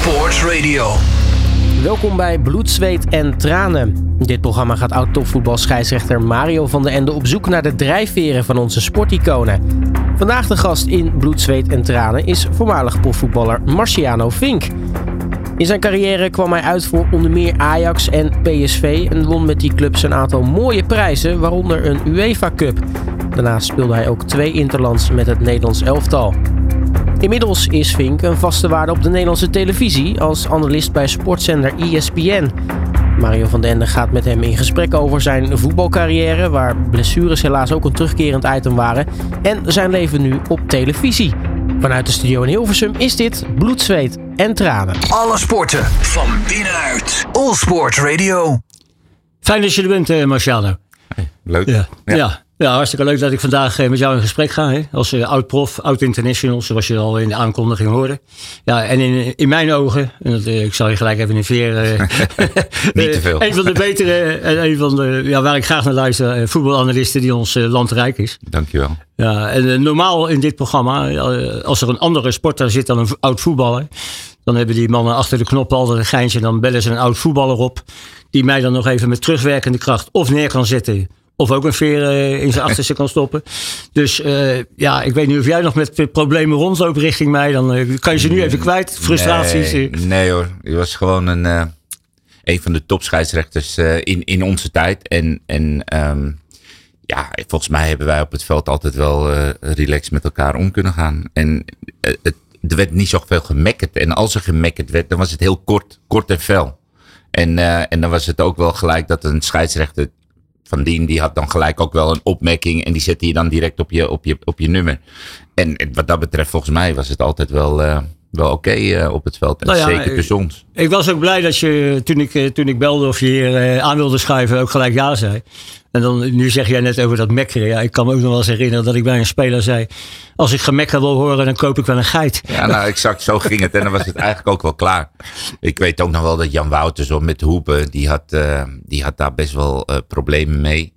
Sports Radio. Welkom bij Bloed, Zweet en Tranen. Dit programma gaat oud-topvoetbalscheidsrechter Mario van den Ende op zoek naar de drijfveren van onze sporticonen. Vandaag de gast in Bloed, Zweet en Tranen is voormalig profvoetballer Marciano Vink. In zijn carrière kwam hij uit voor onder meer Ajax en PSV en won met die clubs een aantal mooie prijzen, waaronder een UEFA Cup. Daarnaast speelde hij ook twee interlands met het Nederlands elftal. Inmiddels is Vink een vaste waarde op de Nederlandse televisie als analist bij sportzender ESPN. Mario van den Ende gaat met hem in gesprek over zijn voetbalcarrière, waar blessures helaas ook een terugkerend item waren, en zijn leven nu op televisie. Vanuit de studio in Hilversum is dit Bloed, Zweet en Tranen. Alle sporten van binnenuit. All Sport Radio. Fijn dat je er bent, eh, Marciano. Leuk. Ja. Ja. Ja. Ja. hartstikke leuk dat ik vandaag eh, met jou in gesprek ga. Hè? Als eh, oud-prof, oud-international, zoals je al in de aankondiging hoorde. Ja, en in, in mijn ogen, en dat, eh, ik zal je gelijk even in veer... Niet te veel. Een van de betere, en een van de, ja, waar ik graag naar luister, voetbalanalisten die ons land rijk is. Dankjewel. Ja, en normaal in dit programma, als er een andere sporter zit dan een oud voetballer, dan hebben die mannen achter de knop altijd een geintje. En dan bellen ze een oud voetballer op, die mij dan nog even met terugwerkende kracht of neer kan zetten. Of ook een veer eh, in zijn achterste kan stoppen. Dus eh, ja, ik weet niet of jij nog met problemen rondloopt richting mij. Dan eh, kan je ze nu even kwijt. Frustraties. Nee, nee hoor, je was gewoon een, een van de topscheidsrechters in, in onze tijd. En, en ehm, ja, volgens mij hebben wij op het veld altijd wel relaxed met elkaar om kunnen gaan. En het, er werd niet zoveel gemekkerd. En als er gemekkerd werd, dan was het heel kort, kort en fel. En, en dan was het ook wel gelijk dat een scheidsrechter van Dien, die had dan gelijk ook wel een opmerking. En die zette je dan direct op je, op je, op je nummer. En wat dat betreft, volgens mij was het altijd wel, eh, wel oké eh, op het veld. En Nou ja, zeker tussen ons. Ik was ook blij dat je, toen ik, eh, toen ik belde of je hier eh, aan wilde schuiven, ook gelijk ja zei. En dan, nu zeg jij net over dat mekkeren. Ja, ik kan me ook nog wel eens herinneren dat ik bij een speler zei, als ik gemekker wil horen, dan koop ik wel een geit. Ja, nou exact zo ging het. En dan was het eigenlijk ook wel klaar. Ik weet ook nog wel dat Jan Wouters zo met Hoepen, die had, die had daar best wel problemen mee.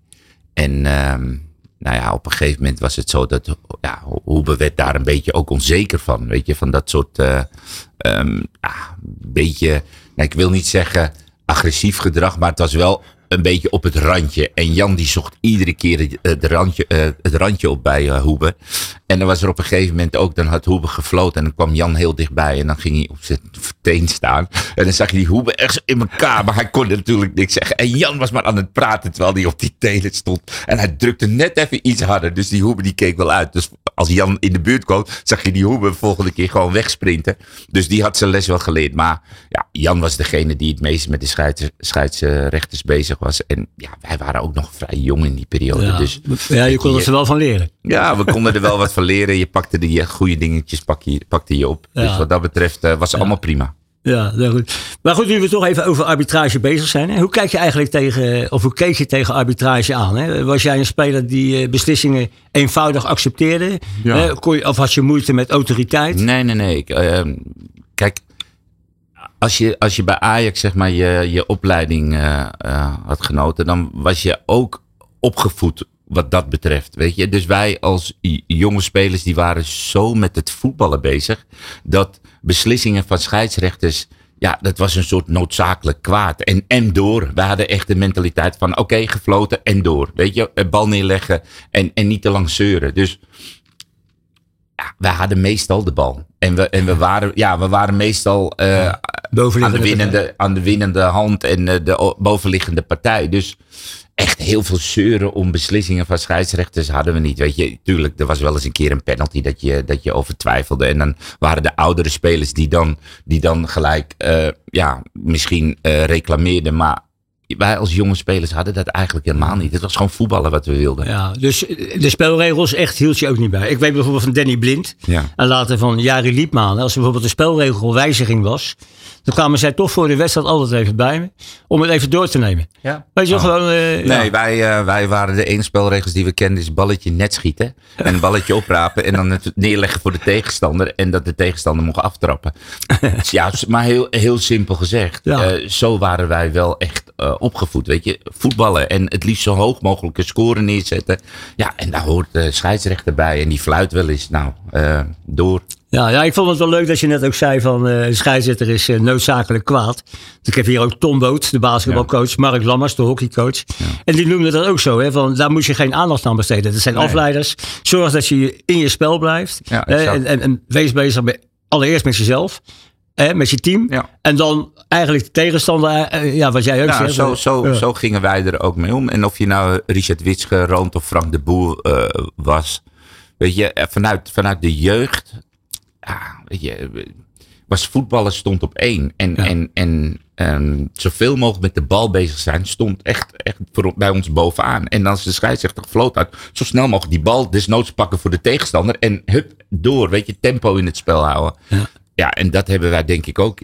En ehm, nou ja, op een gegeven moment was het zo dat ja, Hoepen werd daar een beetje ook onzeker van. Weet je, van dat soort ehm, ja, beetje, nou, ik wil niet zeggen agressief gedrag, maar het was wel een beetje op het randje. En Jan die zocht iedere keer het, het randje, eh, het randje op bij eh, Hoebe. En dan was er op een gegeven moment ook, dan had Hoebe gefloten en dan kwam Jan heel dichtbij en dan ging hij op zijn teen staan. En dan zag je die Hoebe echt in elkaar, maar hij kon natuurlijk niks zeggen. En Jan was maar aan het praten terwijl hij op die tenen stond. En hij drukte net even iets harder, dus die Hoebe die keek wel uit. Dus als Jan in de buurt kwam, zag je die Hoebe de volgende keer gewoon wegsprinten. Dus die had zijn les wel geleerd. Maar ja, Jan was degene die het meest met de scheids, scheidsrechters bezig was. En ja, wij waren ook nog vrij jong in die periode. Ja, Dus ja je kon er wel van leren. ja, we konden er wel wat van leren. Je pakte die eh, goede dingetjes pak je, pakte je op. Ja. Dus wat dat betreft eh, was het allemaal prima. Ja, heel goed. Maar goed, nu we toch even over arbitrage bezig zijn. Hè? Hoe kijk je eigenlijk tegen, of hoe keek je tegen arbitrage aan? Hè? Was jij een speler die eh, beslissingen eenvoudig accepteerde? Ja. Hè? Kon je, of had je moeite met autoriteit? Nee, nee, nee. Ik, ehm, als je, als je bij Ajax zeg maar je, je opleiding eh, eh, had genoten, dan was je ook opgevoed wat dat betreft. Weet je? Dus wij als jonge spelers die waren zo met het voetballen bezig, dat beslissingen van scheidsrechters. Ja, dat was een soort noodzakelijk kwaad. En, en door. We hadden echt de mentaliteit van: oké, gefloten en door. Weet je, bal neerleggen en, en niet te lang zeuren. Dus ja, wij hadden meestal de bal. En we, en we, waren, ja, we waren meestal eh, aan, de winnende, aan de winnende hand en eh, de bovenliggende partij. Dus echt heel veel zeuren om beslissingen van scheidsrechters hadden we niet. Weet je, tuurlijk, er was wel eens een keer een penalty dat je, dat je over twijfelde. En dan waren de oudere spelers die dan, die dan gelijk, eh, ja, misschien reclameerden. Maar wij als jonge spelers hadden dat eigenlijk helemaal niet. Het was gewoon voetballen wat we wilden. Ja, dus de spelregels echt hield je ook niet bij. Ik weet bijvoorbeeld van Danny Blind. Ja. En later van Jari Liepman. Als er bijvoorbeeld een spelregelwijziging was. Dan kwamen zij toch voor de wedstrijd altijd even bij me. Om het even door te nemen. Ja. Weet je wel, gewoon... eh, Nee, ja. wij, eh, wij waren de enige spelregels die we kenden is balletje net schieten. En een balletje oprapen en dan het neerleggen voor de tegenstander. En dat de tegenstander mocht aftrappen. Ja, maar heel, heel simpel gezegd. Ja. eh, zo waren wij wel echt opgevoed. Weet je, voetballen en het liefst zo hoog mogelijke score neerzetten. Ja, en daar hoort de scheidsrechter bij. En die fluit wel eens, nou, eh, door. Ja, ja, ik vond het wel leuk dat je net ook zei van uh, scheidsrechter is uh, noodzakelijk kwaad. Dus ik heb hier ook Tom Boot, de basketbalcoach, Mark Lammers, de hockeycoach. En die noemde dat ook zo, hè, van daar moet je geen aandacht aan besteden. Dat zijn afleiders. Zorg dat je in je spel blijft. en, en, en, wees bezig met, allereerst met jezelf. Hè, met je team. En dan eigenlijk de tegenstander, ja, wat jij ook nou, zegt. Zo, zo, zo gingen wij er ook mee om. En of je nou Richard Witsche, Rond of Frank de Boer was. Weet je, vanuit, vanuit de jeugd ja, weet je, was voetballen stond op één. En, en, en um, zoveel mogelijk met de bal bezig zijn stond echt, echt voor, bij ons bovenaan. En als de scheidsrechter gefloot had, zo snel mogelijk die bal desnoods pakken voor de tegenstander. En hup, door, weet je, tempo in het spel houden. Ja, ja en dat hebben wij denk ik ook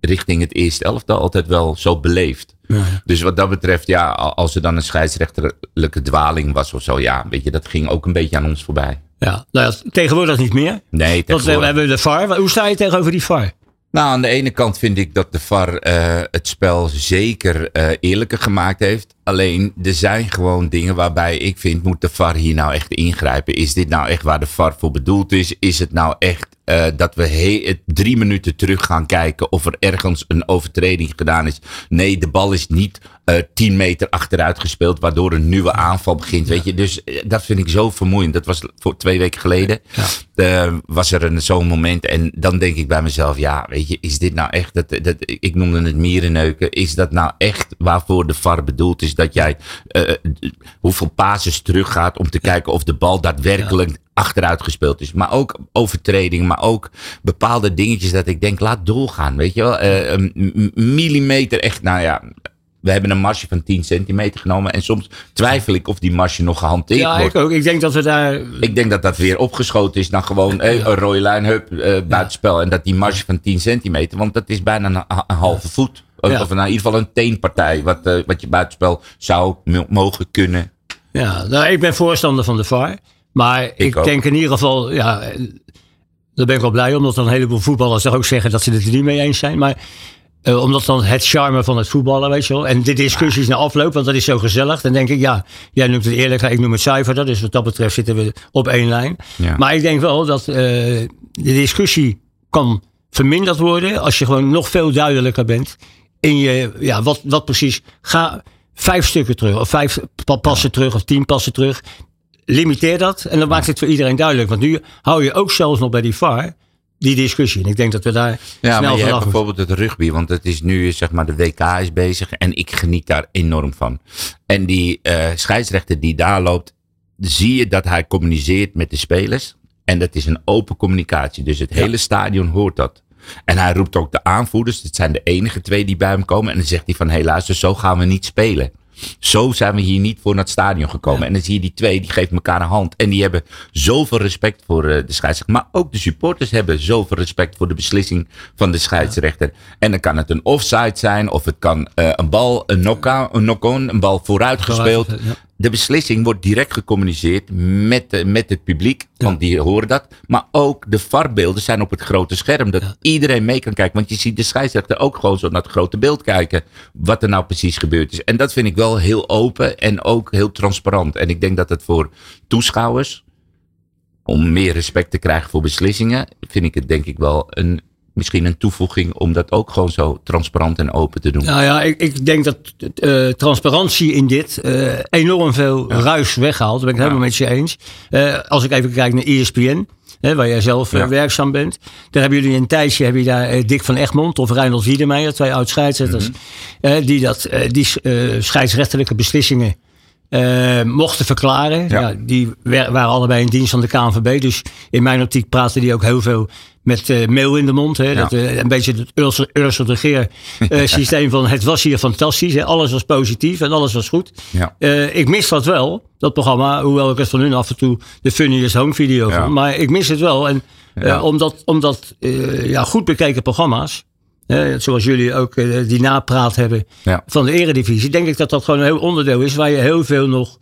richting het eerste elftal altijd wel zo beleefd. Ja, Dus wat dat betreft, ja, als er dan een scheidsrechterlijke dwaling was of zo, ja, weet je, dat ging ook een beetje aan ons voorbij. Ja, nou ja, tegenwoordig niet meer. Nee, tegenwoordig. Want we hebben de VAR. Hoe sta je tegenover die VAR? Nou, aan de ene kant vind ik dat de VAR uh, het spel zeker uh, eerlijker gemaakt heeft. Alleen, er zijn gewoon dingen waarbij ik vind, moet de VAR hier nou echt ingrijpen? Is dit nou echt waar de VAR voor bedoeld is? Is het nou echt uh, dat we he drie minuten terug gaan kijken of er ergens een overtreding gedaan is? Nee, de bal is niet uh, 10 meter achteruit gespeeld, waardoor een nieuwe aanval begint. Weet je, dus dat vind ik zo vermoeiend. Dat was voor twee weken geleden. Ja. was er zo'n moment. En dan denk ik bij mezelf, ja, weet je, is dit nou echt, dat, dat, ik noemde het mierenneuken, is dat nou echt waarvoor de VAR bedoeld is? dat jij hoeveel pases teruggaat om te kijken of de bal daadwerkelijk achteruit gespeeld is. Maar ook overtreding, maar ook bepaalde dingetjes dat ik denk, laat doorgaan. Weet je wel, uh, een millimeter echt, nou ja, we hebben een marge van 10 centimeter genomen. En soms twijfel ik of die marge nog gehanteerd ja, wordt. Ja, ik ook. Ik denk dat we daar... Ik denk dat dat weer opgeschoten is naar gewoon eh, een rode lijn, hup, uh, buitenspel. En dat die marge van 10 centimeter, want dat is bijna een, een halve voet. Ja. Of nou, in ieder geval een teenpartij, wat, uh, wat je buitenspel zou mogen kunnen. Ja, nou, ik ben voorstander van de VAR. Maar ik, ik denk in ieder geval, ja, daar ben ik wel blij omdat dan een heleboel voetballers er ook zeggen dat ze het er niet mee eens zijn. Maar uh, omdat dan het charme van het voetballen, weet je wel. En de discussies na afloop, want dat is zo gezellig. Dan denk ik, ja, jij noemt het eerlijk, ik noem het cijfer. Dus wat dat betreft zitten we op één lijn. Ja. Maar ik denk wel dat uh, de discussie kan verminderd worden als je gewoon nog veel duidelijker bent in je, ja, wat, wat precies. Ga vijf stukken terug, of vijf passen terug, of tien passen terug. Limiteer dat en dan maakt het voor iedereen duidelijk. Want nu hou je ook zelfs nog bij die VAR die discussie. En ik denk dat we daar. Ja, snel maar je hebt bijvoorbeeld het rugby, want het is nu, zeg maar, de WK is bezig en ik geniet daar enorm van. En die uh, scheidsrechter die daar loopt, zie je dat hij communiceert met de spelers. En dat is een open communicatie. Dus het ja. hele stadion hoort dat. En hij roept ook de aanvoerders. Het zijn de enige twee die bij hem komen. En dan zegt hij van, hé luister, zo gaan we niet spelen. Zo zijn we hier niet voor naar het stadion gekomen. Ja. En dan zie je die twee, die geven elkaar een hand. En die hebben zoveel respect voor uh, de scheidsrechter. Maar ook de supporters hebben zoveel respect voor de beslissing van de scheidsrechter. Ja. En dan kan het een offside zijn, of het kan uh, een bal, een knock-on, een, knock een bal vooruit gespeeld. Ja. De beslissing wordt direct gecommuniceerd met, met het publiek, want die horen dat. Maar ook de varbeelden zijn op het grote scherm, dat iedereen mee kan kijken. Want je ziet de scheidsrechter ook gewoon zo naar het grote beeld kijken, wat er nou precies gebeurd is. En dat vind ik wel heel open en ook heel transparant. En ik denk dat het voor toeschouwers, om meer respect te krijgen voor beslissingen, vind ik het denk ik wel een misschien een toevoeging om dat ook gewoon zo transparant en open te doen. Nou ja, ik, ik denk dat uh, transparantie in dit uh, enorm veel ja. ruis weghaalt. Daar ben ik het helemaal met je eens. Uh, als ik even kijk naar ESPN. Hè, waar jij zelf ja. werkzaam bent. Daar hebben jullie een tijdje, heb je daar Dick van Egmond of Reinhold Wiedemeijer, twee oud scheidsrechters, mm -hmm. die, dat, die scheidsrechtelijke beslissingen uh, mochten verklaren. Ja. Ja, die waren allebei in dienst van de KNVB. Dus in mijn optiek praten die ook heel veel met uh, mail in de mond. Hè, ja. dat, uh, een beetje het Ursel, Ursel de Geer systeem van het was hier fantastisch. Hè, alles was positief en alles was goed. Ja. ik mis dat wel, dat programma. Hoewel ik het van hun af en toe de funniest home video vond. Maar ik mis het wel. En omdat, omdat ja, goed bekeken programma's. Uh, zoals jullie ook uh, die napraat hebben ja. van de eredivisie. Denk ik dat dat gewoon een heel onderdeel is waar je heel veel nog...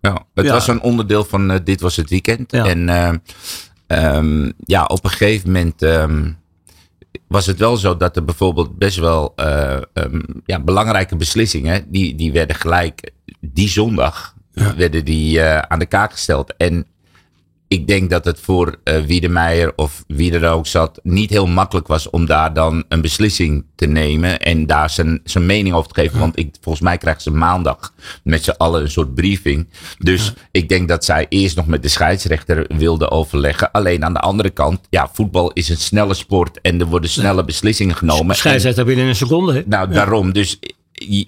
Ja, het ja. was een onderdeel van uh, Dit Was Het Weekend. Ja. En um, ja, op een gegeven moment um, was het wel zo dat er bijvoorbeeld best wel um, ja, belangrijke beslissingen... Die, die werden gelijk die zondag werden die, aan de kaak gesteld. En ik denk dat het voor uh, Wiedemeijer of wie er ook zat niet heel makkelijk was om daar dan een beslissing te nemen en daar zijn, zijn mening over te geven. Want ik, volgens mij krijgen ze maandag met z'n allen een soort briefing. Dus ik denk dat zij eerst nog met de scheidsrechter wilden overleggen. Alleen aan de andere kant, ja, voetbal is een snelle sport en er worden snelle beslissingen genomen. Scheidsrechter binnen een seconde. Hè? Nou, daarom. Dus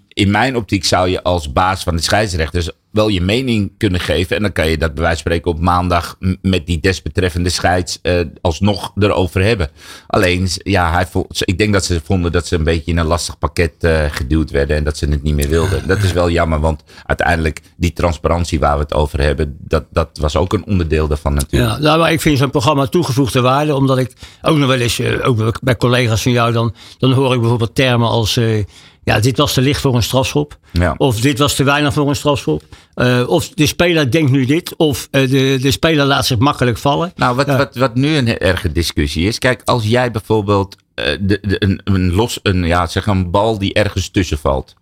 in mijn optiek zou je als baas van de scheidsrechters wel je mening kunnen geven. En dan kan je dat bij wijze van spreken op maandag met die desbetreffende scheids uh, alsnog erover hebben. Alleen, ja, hij vond, ik denk dat ze vonden dat ze een beetje in een lastig pakket uh, geduwd werden en dat ze het niet meer wilden. Dat is wel jammer, want uiteindelijk die transparantie waar we het over hebben, dat, dat was ook een onderdeel daarvan natuurlijk. Ja, nou, maar ik vind zo'n programma toegevoegde waarde, omdat ik ook nog wel eens, uh, ook bij collega's van jou, dan, dan hoor ik bijvoorbeeld termen als ja, dit was te licht voor een strafschop. Ja. Of dit was te weinig voor een strafschop. Uh, of de speler denkt nu dit. Of uh, de, de speler laat zich makkelijk vallen. Nou, wat, wat, wat nu een erge discussie is. Kijk, als jij bijvoorbeeld uh, de, de, een, een, los, een, ja, zeg een bal die ergens tussen valt.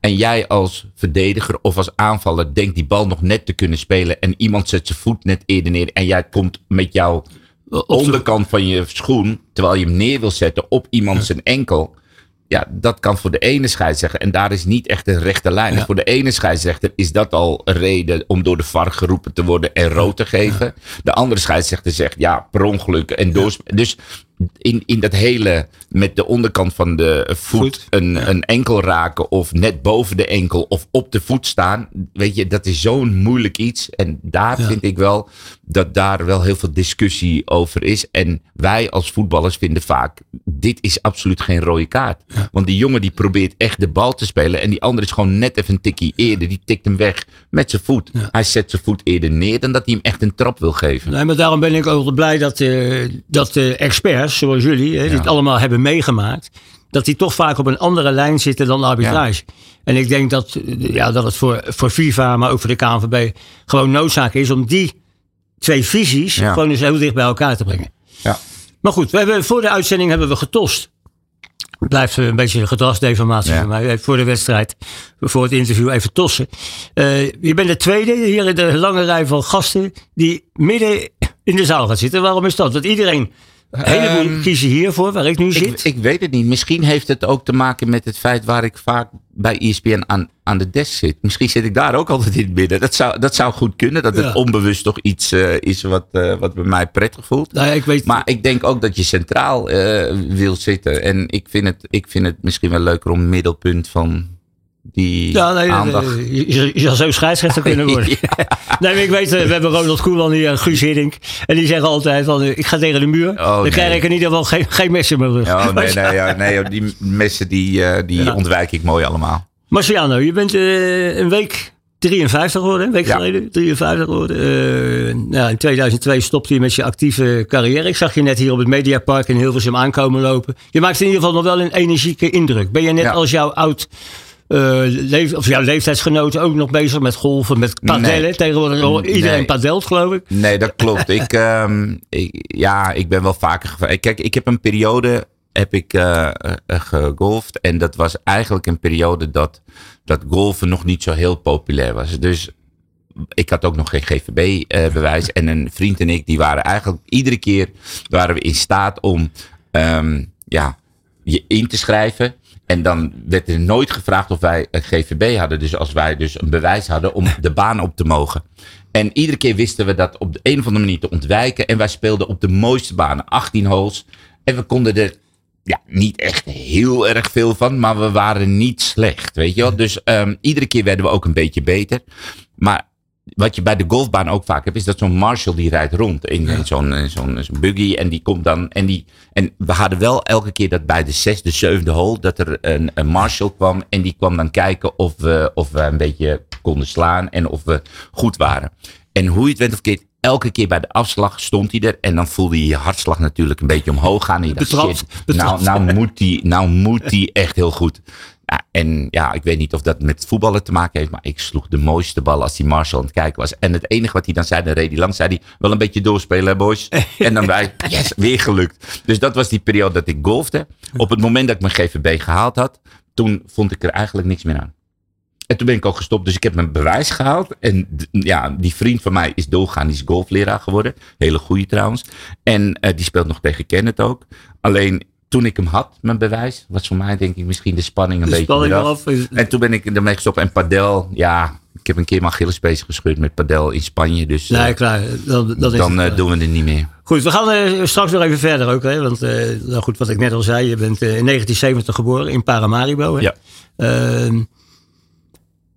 En jij als verdediger of als aanvaller denkt die bal nog net te kunnen spelen. En iemand zet zijn voet net eerder neer. En jij komt met jouw onderkant van je schoen. Terwijl je hem neer wil zetten op iemand zijn enkel ja, dat kan voor de ene scheidsrechter. En daar is niet echt een rechte lijn. Voor de ene scheidsrechter is dat al een reden om door de VAR geroepen te worden en rood te geven. De andere scheidsrechter zegt ja, per ongeluk en door. Dus in, in dat hele met de onderkant van de voet, een, een enkel raken of net boven de enkel of op de voet staan. Weet je, dat is zo'n moeilijk iets. En daar vind ik wel dat daar wel heel veel discussie over is. En wij als voetballers vinden vaak, dit is absoluut geen rode kaart. Want die jongen die probeert echt de bal te spelen en die andere is gewoon net even een tikkie eerder. Die tikt hem weg met zijn voet. Hij zet zijn voet eerder neer dan dat hij hem echt een trap wil geven. Nee, maar daarom ben ik ook blij dat, uh, dat de experts zoals jullie, hè, die het allemaal hebben meegemaakt, dat die toch vaak op een andere lijn zitten dan de arbitrage. En ik denk dat, ja, dat het voor, voor FIFA, maar ook voor de KNVB gewoon noodzaak is om die twee visies gewoon eens heel dicht bij elkaar te brengen. Ja. Maar goed, we hebben, voor de uitzending hebben we getost. Blijft een beetje een gedragsdeformatie ja. voor mij. Voor de wedstrijd, voor het interview even tossen. Uh, je bent de tweede hier in de lange rij van gasten die midden in de zaal gaat zitten. Waarom is dat? Dat iedereen een heleboel um, kiezen hiervoor, waar ik nu zit. Ik, ik, weet het niet. Misschien heeft het ook te maken met het feit waar ik vaak bij ESPN aan, aan de desk zit. Misschien zit ik daar ook altijd in het midden. Dat zou, dat zou goed kunnen. Dat het onbewust toch iets uh, is wat, uh, wat bij mij prettig voelt. Nou, ik weet... Maar ik denk ook dat je centraal uh, wil zitten. En ik vind, het, ik vind het misschien wel leuker om middelpunt van die ja, nee, aandacht. Je, je zou zo scheidsrechter kunnen worden. Nee, maar ik weet, we hebben Ronald Koeman hier en Guus Hiddink. En die zeggen altijd van, ik ga tegen de muur. Oh, dan nee. krijg ik in ieder geval geen, geen messen meer terug. Oh, nee, nee, ja, nee, die messen die, uh, die ja. ontwijk ik mooi allemaal. Marciano, je bent uh, een week 53 geworden, een week ja. geleden. 53 geworden. Uh, nou, in 2002 stopte je met je actieve carrière. Ik zag je net hier op het Mediapark in Hilversum aankomen lopen. Je maakt in ieder geval nog wel een energieke indruk. Ben je net als jouw oud leef, of jouw leeftijdsgenoten ook nog bezig met golven, met padellen. Nee. Tegenwoordig iedereen nee. padelt, geloof ik. Nee, dat klopt. ik, um, ik, ja, ik ben wel vaker. Kijk, ik heb een periode heb ik uh, gegolfd. En dat was eigenlijk een periode dat, dat golfen nog niet zo heel populair was. Dus ik had ook nog geen GVB-bewijs. en een vriend en ik, die waren eigenlijk iedere keer waren we in staat om um, ja, je in te schrijven. En dan werd er nooit gevraagd of wij een GVB hadden. Dus als wij dus een bewijs hadden om de baan op te mogen. En iedere keer wisten we dat op de een of andere manier te ontwijken. En wij speelden op de mooiste banen, 18 holes. En we konden er ja, niet echt heel erg veel van, maar we waren niet slecht, weet je wel. Dus um, iedere keer werden we ook een beetje beter. Maar wat je bij de golfbaan ook vaak hebt, is dat zo'n Marshall die rijdt rond in, ja. zo'n zo'n zo buggy. En die komt dan. En, die, en we hadden wel elke keer dat bij de zesde, zevende hole, dat er een, een Marshall kwam. En die kwam dan kijken of we, of we een beetje konden slaan en of we goed waren. En hoe je het went of keert, elke keer bij de afslag stond hij er. En dan voelde je je hartslag natuurlijk een beetje omhoog gaan. En je dacht, shit, nou, nou, moet die, nou moet die echt heel goed. Ja, en ja, ik weet niet of dat met voetballen te maken heeft, maar ik sloeg de mooiste bal als die Marshall aan het kijken was. En het enige wat hij dan zei, dan reed hij langs, zei hij, wel een beetje doorspelen hè boys. en dan wij, yes, weer gelukt. Dus dat was die periode dat ik golfde. Op het moment dat ik mijn GVB gehaald had, toen vond ik er eigenlijk niks meer aan. En toen ben ik ook gestopt. Dus ik heb mijn bewijs gehaald. En ja, die vriend van mij is doorgaan. Die is golfleraar geworden. Hele goeie trouwens. En eh, die speelt nog tegen Kenneth ook. Alleen toen ik hem had, mijn bewijs, was voor mij denk ik misschien de spanning een De beetje spanning is- En toen ben ik ermee gestopt. En padel, ja, ik heb een keer mijn Achillespees gescheurd met padel in Spanje. Dus eh, Nee, klaar. Dan, dan, is dan het, eh, klaar. doen we het niet meer. Goed, we gaan eh, straks nog even verder ook. Hè? Want eh, nou goed, wat ik net al zei, je bent eh, in 1970 geboren in Paramaribo. Hè? Ja. Ehm,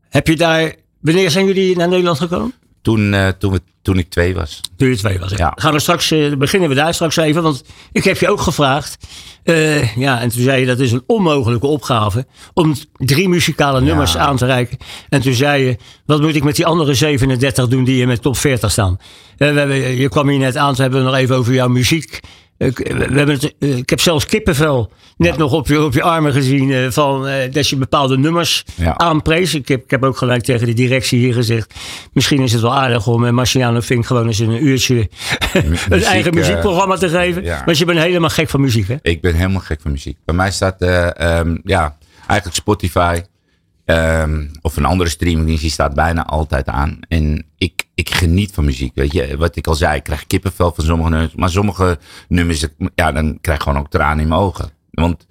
heb je daar... Wanneer zijn jullie naar Nederland gekomen? Toen, eh, toen, we, toen ik twee was. Toen je twee was. Ja. Gaan we straks, eh, beginnen we daar straks even. Want ik heb je ook gevraagd. eh, ja, en toen zei je dat is een onmogelijke opgave. Om drie muzikale nummers aan te reiken. En toen zei je, wat moet ik met die andere 37 doen die je met top 40 staan? We hebben, je kwam hier net aan, we hebben het nog even over jouw muziek. Eh, we hebben het, eh, ik heb zelfs kippenvel net nog op je, op je armen gezien. eh, van, eh, dat je bepaalde nummers Ja. aanprees. Ik heb, ik heb ook gelijk tegen de directie hier gezegd. Misschien is het wel aardig om Marciano Fink gewoon eens een uurtje een muziek, eigen eh, muziekprogramma te geven. ja. Want je bent helemaal gek van muziek, hè? Ik ben helemaal gek van muziek. Bij mij staat eh, ehm, ja, eigenlijk Spotify ehm, of een andere streamingdienst, die staat bijna altijd aan. En ik, ik geniet van muziek. Weet je, wat ik al zei, ik krijg kippenvel van sommige nummers. Maar sommige nummers, ja, dan krijg ik gewoon ook tranen in mijn ogen. Want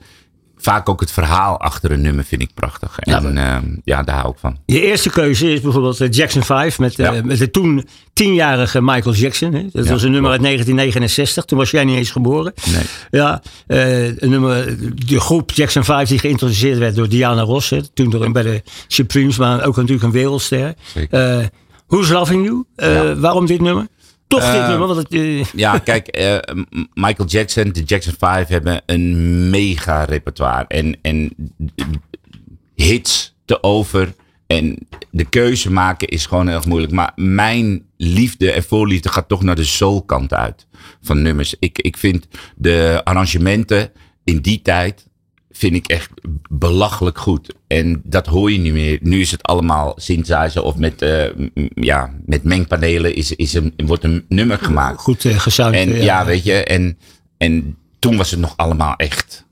vaak ook het verhaal achter een nummer vind ik prachtig. Ja, En ehm, ja, daar hou ik van. Je eerste keuze is bijvoorbeeld eh, Jackson 5 met, eh, Ja. met de toen tienjarige Michael Jackson. Hè? Dat Ja, was een nummer uit klopt. 1969. Toen was jij niet eens geboren. Nee. Ja, eh, een nummer, de groep Jackson 5 die geïntroduceerd werd door Diana Ross. Hè? Toen door, bij de Supremes, maar ook natuurlijk een wereldster. Who's Loving You? Ja. Waarom dit nummer? Toch dit Eh, nummer, want het, eh, Ja, kijk, eh, Michael Jackson, de Jackson 5 hebben een mega repertoire. En, en hits te over. En de keuze maken is gewoon heel erg moeilijk. Maar mijn liefde en voorliefde gaat toch naar de soulkant uit van nummers. Ik, ik vind de arrangementen in die tijd vind ik echt belachelijk goed. En dat hoor je niet meer. Nu is het allemaal synthesizer of met, eh, ja, met mengpanelen is, is een, wordt een nummer gemaakt. goed uh, gesound. En eh, ja, weet je, en, en toen was het nog allemaal echt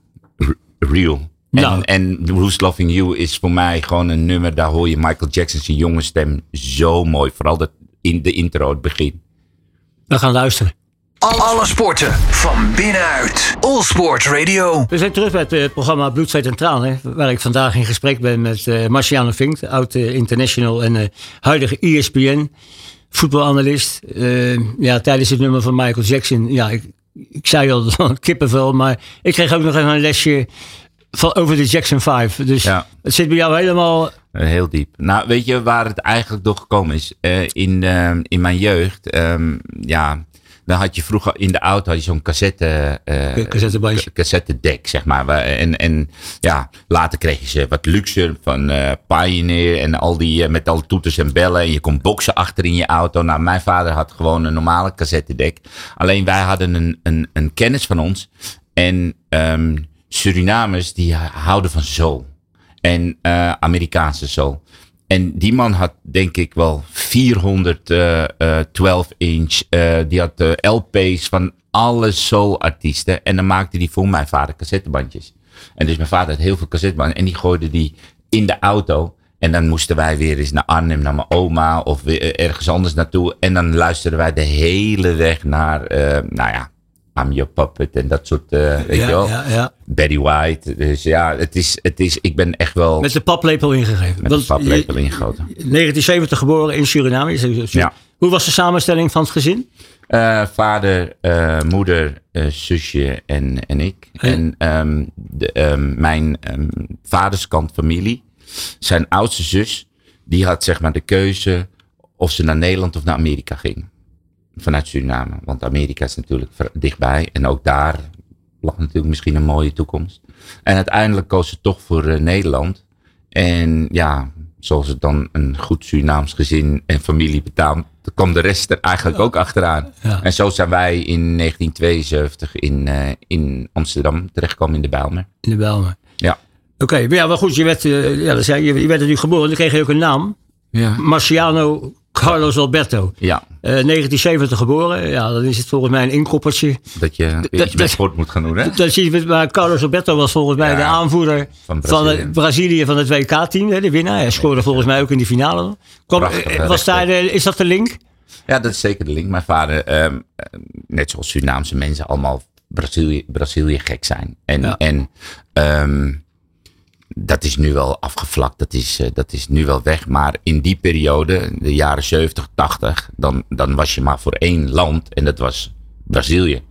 real. Nou. En, en Who's Loving You is voor mij gewoon een nummer, daar hoor je Michael Jackson zijn jonge stem zo mooi. Vooral dat in de intro, het begin. We gaan luisteren. Alle sporten van binnenuit. All Sport Radio. We zijn terug bij het eh, programma Bloed, Zweet en Tranen. Waar ik vandaag in gesprek ben met eh Marciano Vink, oud eh, international en huidige ESPN voetbalanalist. Ja, tijdens het nummer van Michael Jackson, ja, ik, ik zei al kippenvel, maar ik kreeg ook nog even een lesje van, over de Jackson 5. Dus Ja. het zit bij jou helemaal. Heel diep. Nou, weet je waar het eigenlijk door gekomen is? Eh, in, in mijn jeugd, ehm, ja, dan had je vroeger in de auto had je zo'n cassette, Cassettebandje. cassettedek, zeg maar. En, en ja, later kreeg je ze wat luxer van eh, Pioneer en al die eh, met al toeters en bellen. En je kon boksen achter in je auto. Nou, mijn vader had gewoon een normale cassettedek. Alleen wij hadden een, een, een kennis van ons. En ehm, Surinamers die houden van soul. En eh, Amerikaanse soul. En die man had denk ik wel 412 inch. eh, die had eh, LP's van alle soul artiesten. En dan maakte die voor mijn vader cassettebandjes. En dus mijn vader had heel veel cassettebandjes. En die gooide die in de auto. En dan moesten wij weer eens naar Arnhem, naar mijn oma. Of eh, ergens anders naartoe. En dan luisterden wij de hele weg naar, eh, nou ja, I'm Your Puppet. En dat soort, eh, weet je wel. Ja, ja, ja. Betty White. Dus ja, het is, het is, ik ben echt wel Met de paplepel ingegeven. met een paplepel ingegoten. 1970 geboren in Suriname. Ja. Hoe was de samenstelling van het gezin? Eh, vader, eh, moeder, zusje en, en ik. En ehm, de, ehm, mijn ehm, vaderskant familie, zijn oudste zus, die had zeg maar de keuze of ze naar Nederland of naar Amerika ging. Vanuit Suriname. Want Amerika is natuurlijk dichtbij. En ook daar lag natuurlijk misschien een mooie toekomst. En uiteindelijk koos ze toch voor eh, Nederland. En ja, zoals het dan een goed Surinaams gezin en familie betaamt, kwam de rest er eigenlijk ook achteraan. Ja. En zo zijn wij in 1972 in, eh, in Amsterdam terechtgekomen in de Bijlmer. In de Belmen. Ja. Oké, maar ja, maar goed, je werd, eh, ja, je, je werd natuurlijk geboren, dan kreeg je ook een naam. Ja. Marciano Carlos Alberto. Ja, Eh, 1970 geboren. Ja, dan is het volgens mij een inkoppertje. dat je dat- iets met sport moet gaan doen, hè? Dat je, maar Carlos Alberto was volgens mij Ja, de aanvoerder van van, Brazilië. van het WK-team, de winnaar. Hij scoorde volgens mij ook in die finale. Eh, was daar, de- is dat de link? Ja, dat is zeker de link. Mijn vader, ehm, eh, net zoals Surinaamse mensen, allemaal Brazilië, Brazilië gek zijn. En, Ja. en ehm, dat is nu wel afgevlakt, dat is, eh, dat is nu wel weg. Maar in die periode, de jaren 70, 80, dan, dan was je maar voor één land en dat was Brazilië.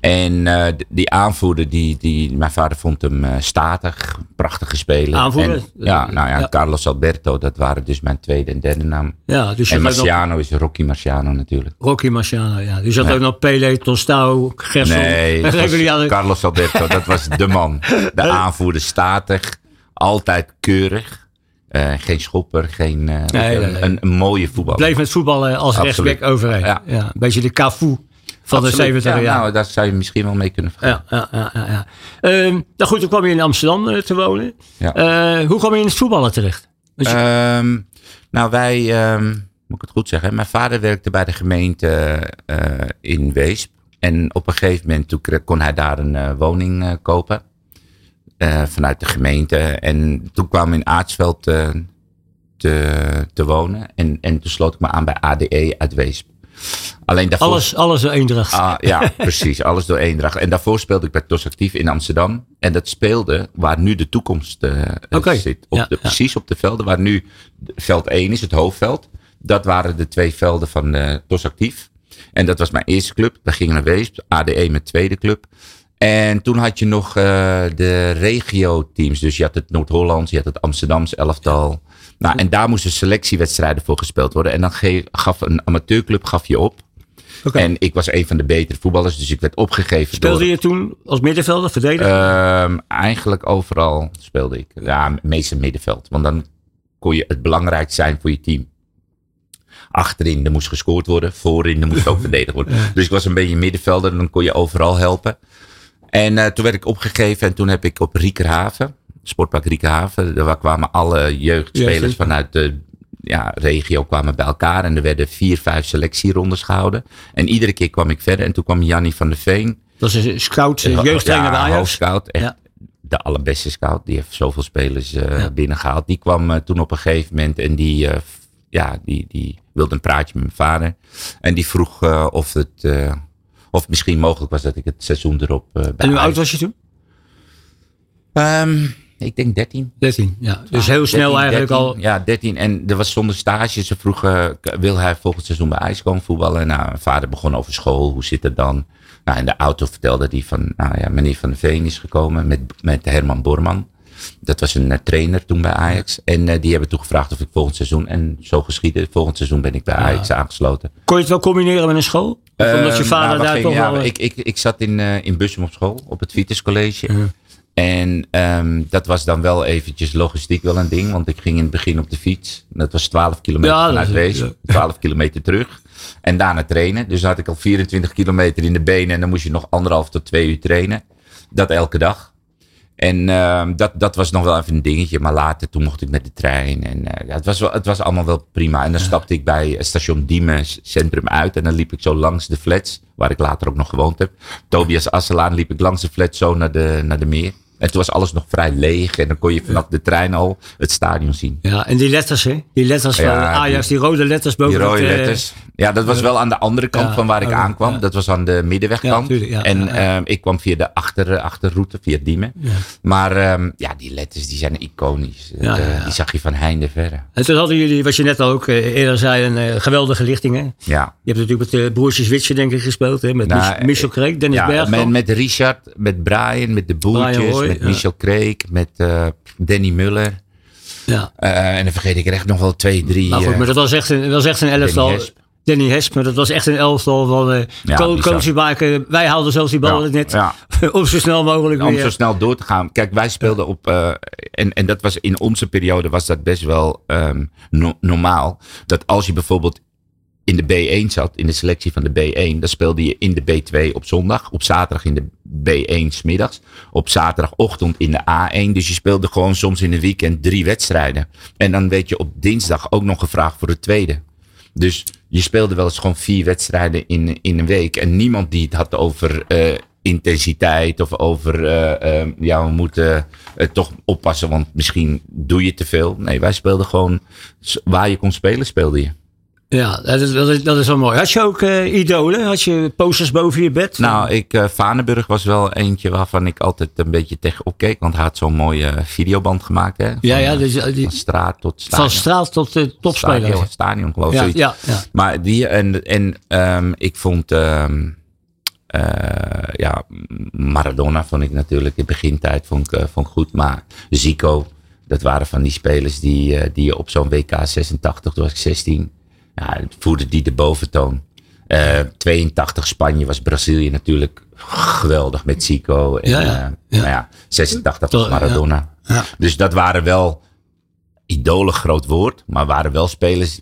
En eh, die aanvoerder, die, die, mijn vader vond hem eh, statig, prachtige speler. Aanvoerder? En, ja, nou ja, Ja. Carlos Alberto, dat waren dus mijn tweede en derde naam. Ja, dus En nog Marciano is Rocky Marciano natuurlijk. Rocky Marciano, ja. Dus je had ook nog Pele, Tostao, Gerson. Nee. Carlos Alberto, dat was de man. De aanvoerder, statig, altijd keurig. Eh, geen schopper, geen, eh, Nee, nee, nee. Een, een mooie voetballer. Bleef met voetballen als rechtsback overheen. Ja. Ja. Een beetje de Cafu van de Absoluut. 70 Ja, jaar. Nou, daar zou je misschien wel mee kunnen vergelijken. Ja, ja, ja, ja. Ehm, nou goed, toen kwam je in Amsterdam eh, te wonen. Ja. Hoe kwam je in het voetballen terecht? Je- Ehm, nou, wij, ehm, moet ik het goed zeggen, mijn vader werkte bij de gemeente in Weesp. En op een gegeven moment toen kon hij daar een woning kopen. Eh, vanuit de gemeente. En toen kwam ik in Aartsveld eh, te, te wonen. En, en toen sloot ik me aan bij ADE uit Weesp. Alleen daarvoor... alles, alles door Eendracht. Ah, ja, precies. Alles door Eendracht. En daarvoor speelde ik bij TOS Actief in Amsterdam. En dat speelde waar nu de toekomst eh, zit. Op Ja, de, ja. Precies op de velden waar nu veld 1 is, het hoofdveld. Dat waren de twee velden van TOS Actief. En dat was mijn eerste club. We gingen naar Weesp. ADE mijn tweede club. En toen had je nog eh, de regio-teams. Dus je had het Noord-Hollands, je had het Amsterdams elftal. Nou, en daar moesten selectiewedstrijden voor gespeeld worden. En dan gaf een amateurclub gaf je op. En ik was een van de betere voetballers, dus ik werd opgegeven. Speelde door, je toen als middenvelder, verdediger? Ehm, eigenlijk overal speelde ik. Ja, meestal middenveld. Want dan kon je het belangrijk zijn voor je team. Achterin, er moest gescoord worden. Voorin, er moest ook verdedigd worden. Dus ik was een beetje middenvelder en dan kon je overal helpen. En eh, toen werd ik opgegeven en toen heb ik op Riekerhaven, Sportpark Riekerhaven, daar kwamen alle jeugdspelers Jeugd. vanuit de ja, regio kwamen bij elkaar. En er werden vier, vijf selectierondes gehouden. En iedere keer kwam ik verder. En toen kwam Jannie van der Veen. dat is een scout, jeugdtrainer ja, Ajax. hoofdscout. Echt Ja. de allerbeste scout. Die heeft zoveel spelers Ja. binnengehaald. Die kwam eh, toen op een gegeven moment en die, ja, die, die wilde een praatje met mijn vader. En die vroeg of het, of misschien mogelijk was dat ik het seizoen erop eh bij En hoe oud was je toen? Ehm, ik denk 13. 13, ja. Dus heel 13, snel eigenlijk 13, al. Ja, 13. En er was zonder stage. Ze vroegen, wil hij volgend seizoen bij IJs komen voetballen? Nou, mijn vader begon over school. Hoe zit het dan? Nou, in de auto vertelde hij van, nou ja, meneer Van der Veen is gekomen met, met Herman Borman. Dat was een eh, trainer toen bij Ajax. En eh, die hebben toen gevraagd of ik volgend seizoen, en zo geschiedde, volgend seizoen ben ik bij Ajax aangesloten. Kon je het wel combineren met een school? Of omdat je Ehm, vader nou, daar gingen- toch ja, wel... eh, ik, ik, ik zat in, in Bussum op school, op het Vitus College. En ehm, dat was dan wel eventjes logistiek wel een ding. Want ik ging in het begin op de fiets. Dat was 12 kilometer Ja, vanuit Wees. 12 kilometer terug. En daarna trainen. Dus dan had ik al 24 kilometer in de benen. En dan moest je nog anderhalf tot twee uur trainen. Dat elke dag. En ehm, dat, dat was nog wel even een dingetje. Maar later, toen mocht ik met de trein. En eh, ja, het, was wel, het was allemaal wel prima. En dan stapte ik bij station Diemen Centrum uit. En dan liep ik zo langs de flats. Waar ik later ook nog gewoond heb. Tobias Asselaan liep ik langs de flats zo naar de, naar de meer. En toen was alles nog vrij leeg. En dan kon je vanaf de trein al het stadion zien. Ja, en die letters, hè? Die letters van Ja, Ajax, die, rode letters Die boven rode het, eh, letters. Ja, dat was wel aan de andere kant ja, van waar ik aankwam. ja. Dat was aan de middenwegkant. Tuurlijk, en ehm, ik kwam via de achter, achterroute, via Diemen. Maar ehm, ja, die letters die zijn iconisch. Eh. Die zag je van heinde verre. En toen hadden jullie, wat je net al ook eh, eerder zei, een eh, geweldige lichting, hè? Je Ja. hebt natuurlijk met de broertjes denk ik, gespeeld, hè? Met Nou, Mich- Michel Kreek, Dennis Ja, Bergkamp. met, met Richard, met Brian, met de Boertjes, Met. Michel Kreek, met eh, Danny Muller. ja. Eh, en dan vergeet ik er echt nog wel twee, drie. Maar goed, eh, maar dat was echt een, dat was echt een elftal. Danny Hesp. Danny Hesp, maar dat was echt een elftal van coaches maken. Wij haalden zelfs die bal Ja, net ja. op zo snel mogelijk om weer. zo snel door te gaan. Kijk, wij speelden op. en, en dat was in onze periode was dat best wel ehm, no- normaal. Dat als je bijvoorbeeld in de B1 zat, in de selectie van de B1, dan speelde je in de B2 op zondag. Op zaterdag in de B1 smiddags. Op zaterdagochtend in de A1. Dus je speelde gewoon soms in een weekend drie wedstrijden. En dan werd je op dinsdag ook nog gevraagd voor de tweede. Dus je speelde wel eens gewoon vier wedstrijden in, in een week. En niemand die het had over eh, intensiteit of over eh, eh, ja, we moeten toch oppassen, want misschien doe je te veel. Nee, wij speelden gewoon s- waar je kon spelen, speelde je. Ja, dat is, dat, is, dat is wel mooi. Had je ook eh, idolen? Had je posters boven je bed? Nou, ik, eh Vanenburg was wel eentje waarvan ik altijd een beetje tegenop keek. Want hij had zo'n mooie eh, videoband gemaakt. Hè? ja, Van, ja, eh, dus, die, van straat tot stadion. van straat tot uh, topspeler. Stadion, stadion geloof ik. Ja, ja, ja. Maar die en, en ehm, ik vond ehm, eh, ja, Maradona vond ik natuurlijk in begintijd vond ik, vond ik goed. Maar Zico, dat waren van die spelers die, die je op zo'n WK 86, toen was ik 16, ja, voerde die de boventoon. Eh 82 Spanje was Brazilië natuurlijk geweldig met Zico. En, Ja, ja, eh, ja. Nou ja, 86 was Maradona. Dus dat waren wel idolen groot woord, maar waren wel spelers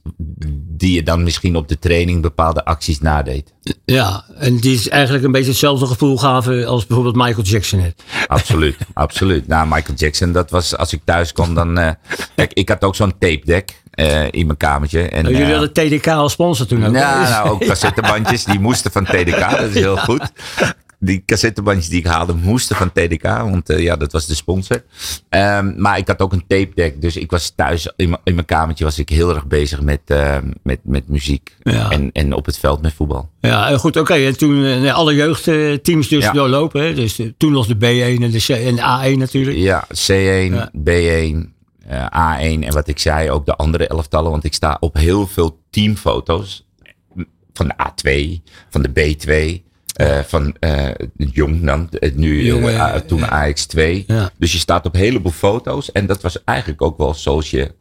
die je dan misschien op de training bepaalde acties nadeed. Ja, en die is eigenlijk een beetje hetzelfde gevoel gaven als bijvoorbeeld Michael Jackson heeft. Absoluut, absoluut. Nou, Michael Jackson, dat was als ik thuis kwam, dan. eh, kijk, ik had ook zo'n tape deck eh, in mijn kamertje. En, Jullie eh, hadden TDK als sponsor toen ook. Ja, hè? nou, ook cassettebandjes, die moesten van TDK, dat is heel goed. Die cassettebandjes die ik haalde moesten van TDK, want eh, ja, dat was de sponsor. Ehm, maar ik had ook een tape deck, dus ik was thuis in, mijn- in mijn kamertje was ik heel erg bezig met, eh, met, met muziek Ja. en, en op het veld met voetbal. Ja, goed, oké. En toen alle jeugdteams dus Ja. doorlopen. Hè? Dus toen nog de B1 en de, C en de A1 natuurlijk. Ja, C1, Ja. B1, eh, A1 en wat ik zei, ook de andere elftallen. Want ik sta op heel veel teamfoto's van de A2, van de B2, eh, van eh, Jong dan, nu Jong, toen ja. AX2. Ja. Dus je staat op een heleboel foto's en dat was eigenlijk ook wel zoals je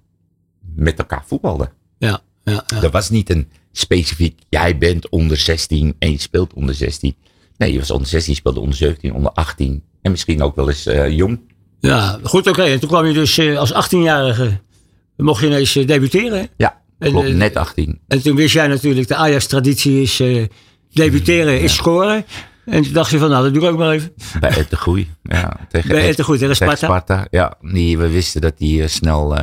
met elkaar voetbalde. Ja, ja, ja. Er was niet een specifiek, jij bent onder 16 en je speelt onder 16. Nee, je was onder 16, je speelde onder 17, onder 18 en misschien ook wel eens jong. Ja goed, oké. En toen kwam je dus eh, als 18-jarige, mocht je ineens eh, debuteren. Ja, klopt. eh, net 18. En toen wist jij natuurlijk, de Ajax-traditie is eh, debuteren, is scoren. En toen dacht je van, nou, dat doe ik ook maar even. Bij Ed de Groei. Ja, tegen Bij Groei, tegen tegen Sparta. Ja, die, we wisten dat hij eh, snel,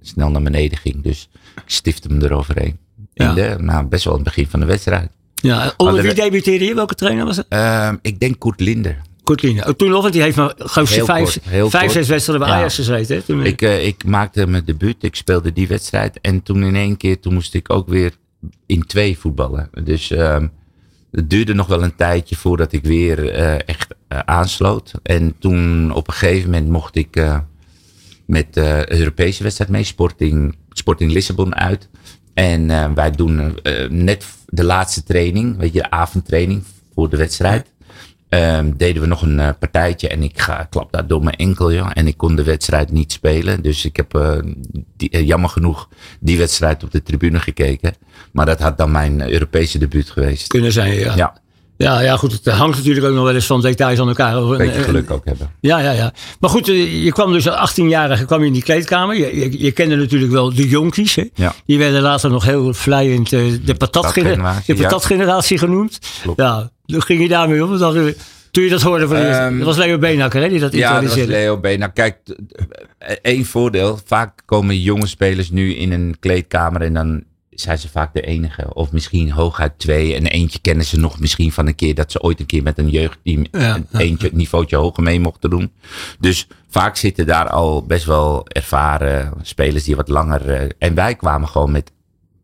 snel naar beneden ging. Dus ik stifte hem eroverheen. Ja. In de, nou, best wel aan het begin van de wedstrijd. Ja, onder wie debuteerde je? Welke trainer was het? Ehm, ik denk Koert Linder. Kortline. Oh, toen nog, want die heeft maar vijf, kort, vijf kort. zes wedstrijden bij Ja. Ajax gezeten. Hè? Toen, Ik, eh, ik maakte mijn debuut. Ik speelde die wedstrijd. En toen in één keer, toen moest ik ook weer in twee voetballen. Dus ehm, het duurde nog wel een tijdje voordat ik weer eh, echt eh, aansloot. En toen op een gegeven moment mocht ik eh, met de Europese wedstrijd mee. Sporting, Sporting Lissabon uit. En eh, wij doen eh, net de laatste training. Weet je, de avondtraining voor de wedstrijd. Ehm, deden we nog een eh, partijtje en ik ga, klap daar door mijn enkel. Ja, en ik kon de wedstrijd niet spelen. Dus ik heb eh, die, eh, jammer genoeg die wedstrijd op de tribune gekeken. Maar dat had dan mijn Europese debuut geweest. kunnen zijn, ja. ja. Ja, Ja, goed, het hangt natuurlijk ook nog wel eens van details aan elkaar. een beetje geluk ook hebben. Ja, ja, ja. Maar goed, je kwam dus als 18-jarige kwam je in die kleedkamer. Je, je, je kende natuurlijk wel de jonkies. Hè? Ja. Die werden later nog heel vlijend de patatgeneratie de patatgeneratie genoemd. Klopt. Ja, ging je daarmee om? Wat dacht je- Toen je dat hoorde van. Ehm, dat was Leo Beenhakker, hè, die dat Ja, dat was. Leo B. Nou kijk, t- één voordeel. Vaak komen jonge spelers nu in een kleedkamer en dan zijn ze vaak de enige. Of misschien hooguit twee. En eentje kennen ze nog misschien van een keer dat ze ooit een keer met een jeugdteam Ja, een eentje het niveautje hoger mee mochten doen. Dus vaak zitten daar al best wel ervaren spelers die wat langer. eh, en wij kwamen gewoon met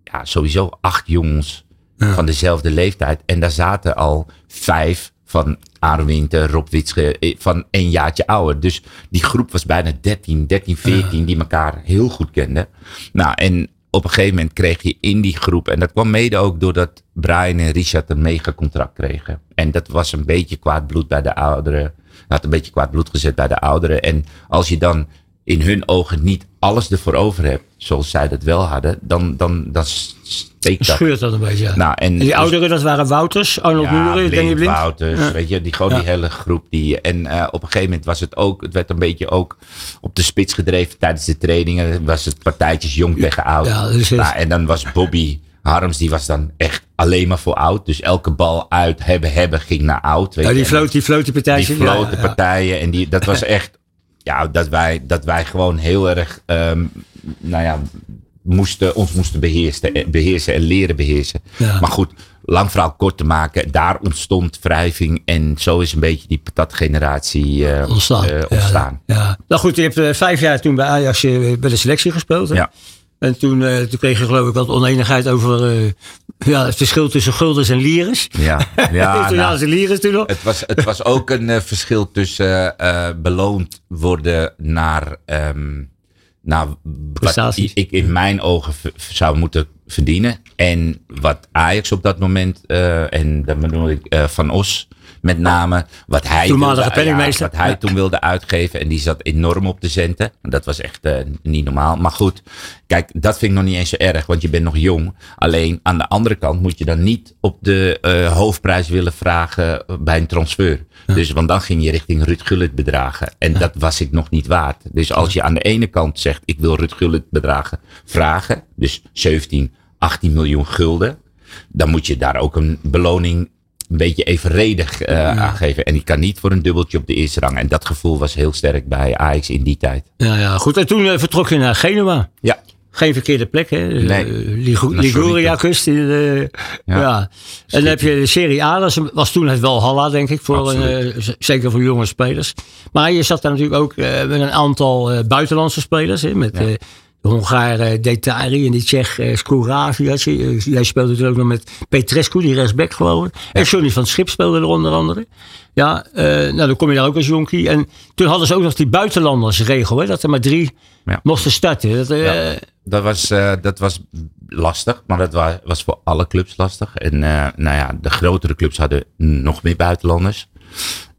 ja, sowieso acht jongens van dezelfde leeftijd. En daar zaten al vijf van Aaron Winter, Rob Witsche, eh, van een jaartje ouder. Dus die groep was bijna 13, 13, 14 die elkaar heel goed kenden. Nou, en op een gegeven moment kreeg je in die groep, en dat kwam mede ook doordat Brian en Richard een megacontract kregen. En dat was een beetje kwaad bloed bij de ouderen. Had een beetje kwaad bloed gezet bij de ouderen. En als je dan in hun ogen niet alles ervoor over hebt, zoals zij dat wel hadden, dan, dan, dan steekt dat. Scheurt dat een beetje, ja. Nou, en, En die dus- ouderen, dat waren Wouters, Arnold ja, Muren, Blind, Danny Blind. Wouters, Ja. weet je, die, gewoon die hele groep. Die, en eh, op een gegeven moment was het ook, het werd een beetje ook op de spits gedreven tijdens de trainingen. Was het partijtjes jong tegen oud. Ja, dus nou, en dan was Bobby Harms, die was dan echt alleen maar voor oud. Dus elke bal uit hebben, hebben ging naar oud. Weet Ja, die floot die, floot die ja, ja. partijen. En die, dat was echt, ja, dat wij, dat wij gewoon heel erg, ehm, nou ja, moesten, ons moesten beheersen, beheersen en leren beheersen. Ja. Maar goed, lang verhaal kort te maken, daar ontstond wrijving en zo is een beetje die patatgeneratie eh ontstaan. eh, Ja, ontstaan. Ja, Nou goed, je hebt eh, vijf jaar toen bij Ajax eh, bij de selectie gespeeld. Hè? Ja. En toen, eh, toen kreeg je geloof ik wat oneenigheid over eh, ja, het verschil tussen guldens en lires. Ja, ja nou, lires toen nog. het, was, het was ook een eh, verschil tussen beloond worden naar, ehm naar wat ik in mijn ogen zou moeten verdienen. En wat Ajax op dat moment, en dan bedoel ik Van Os met name, wat hij, wilde, penningmeester. wat hij Ja. toen wilde uitgeven. En die zat enorm op de centen. Dat was echt eh, niet normaal. Maar goed, kijk, dat vind ik nog niet eens zo erg, want je bent nog jong. Alleen aan de andere kant moet je dan niet op de eh, hoofdprijs willen vragen bij een transfer. Dus, want dan ging je richting Ruud Gullit bedragen. En dat was ik nog niet waard. Dus als je aan de ene kant zegt, ik wil Ruud Gullit bedragen vragen. Dus 17, 18 miljoen gulden. Dan moet je daar ook een beloning een beetje evenredig eh aan geven. En ik kan niet voor een dubbeltje op de eerste rang. En dat gevoel was heel sterk bij Ajax in die tijd. Ja, ja, goed. En toen eh, vertrok je naar Genua. Ja, Geen verkeerde plek, hè? Nee. Eh, Naar Liguria-kust. ja. Ja. En dan heb je de Serie A. Dat was- toen het wel Halla, denk ik. Voor een, zeker voor jonge spelers. Maar je zat daar natuurlijk ook met een aantal buitenlandse spelers. Hè, met de Hongaar eh, Detari en die Tsjech uh, Skouravi. Jij speelde natuurlijk ook nog met Petrescu, die rechtsback geloof ik. En Johnny van Schip speelde er onder andere. Ja, eh, nou dan kom je daar ook als jonkie. En toen hadden ze ook nog die buitenlandersregel. Hè, dat er maar drie Ja. mochten starten. Dat, Ja. dat, was, dat was lastig, maar dat wa- was voor alle clubs lastig. En nou ja, de grotere clubs hadden nog meer buitenlanders.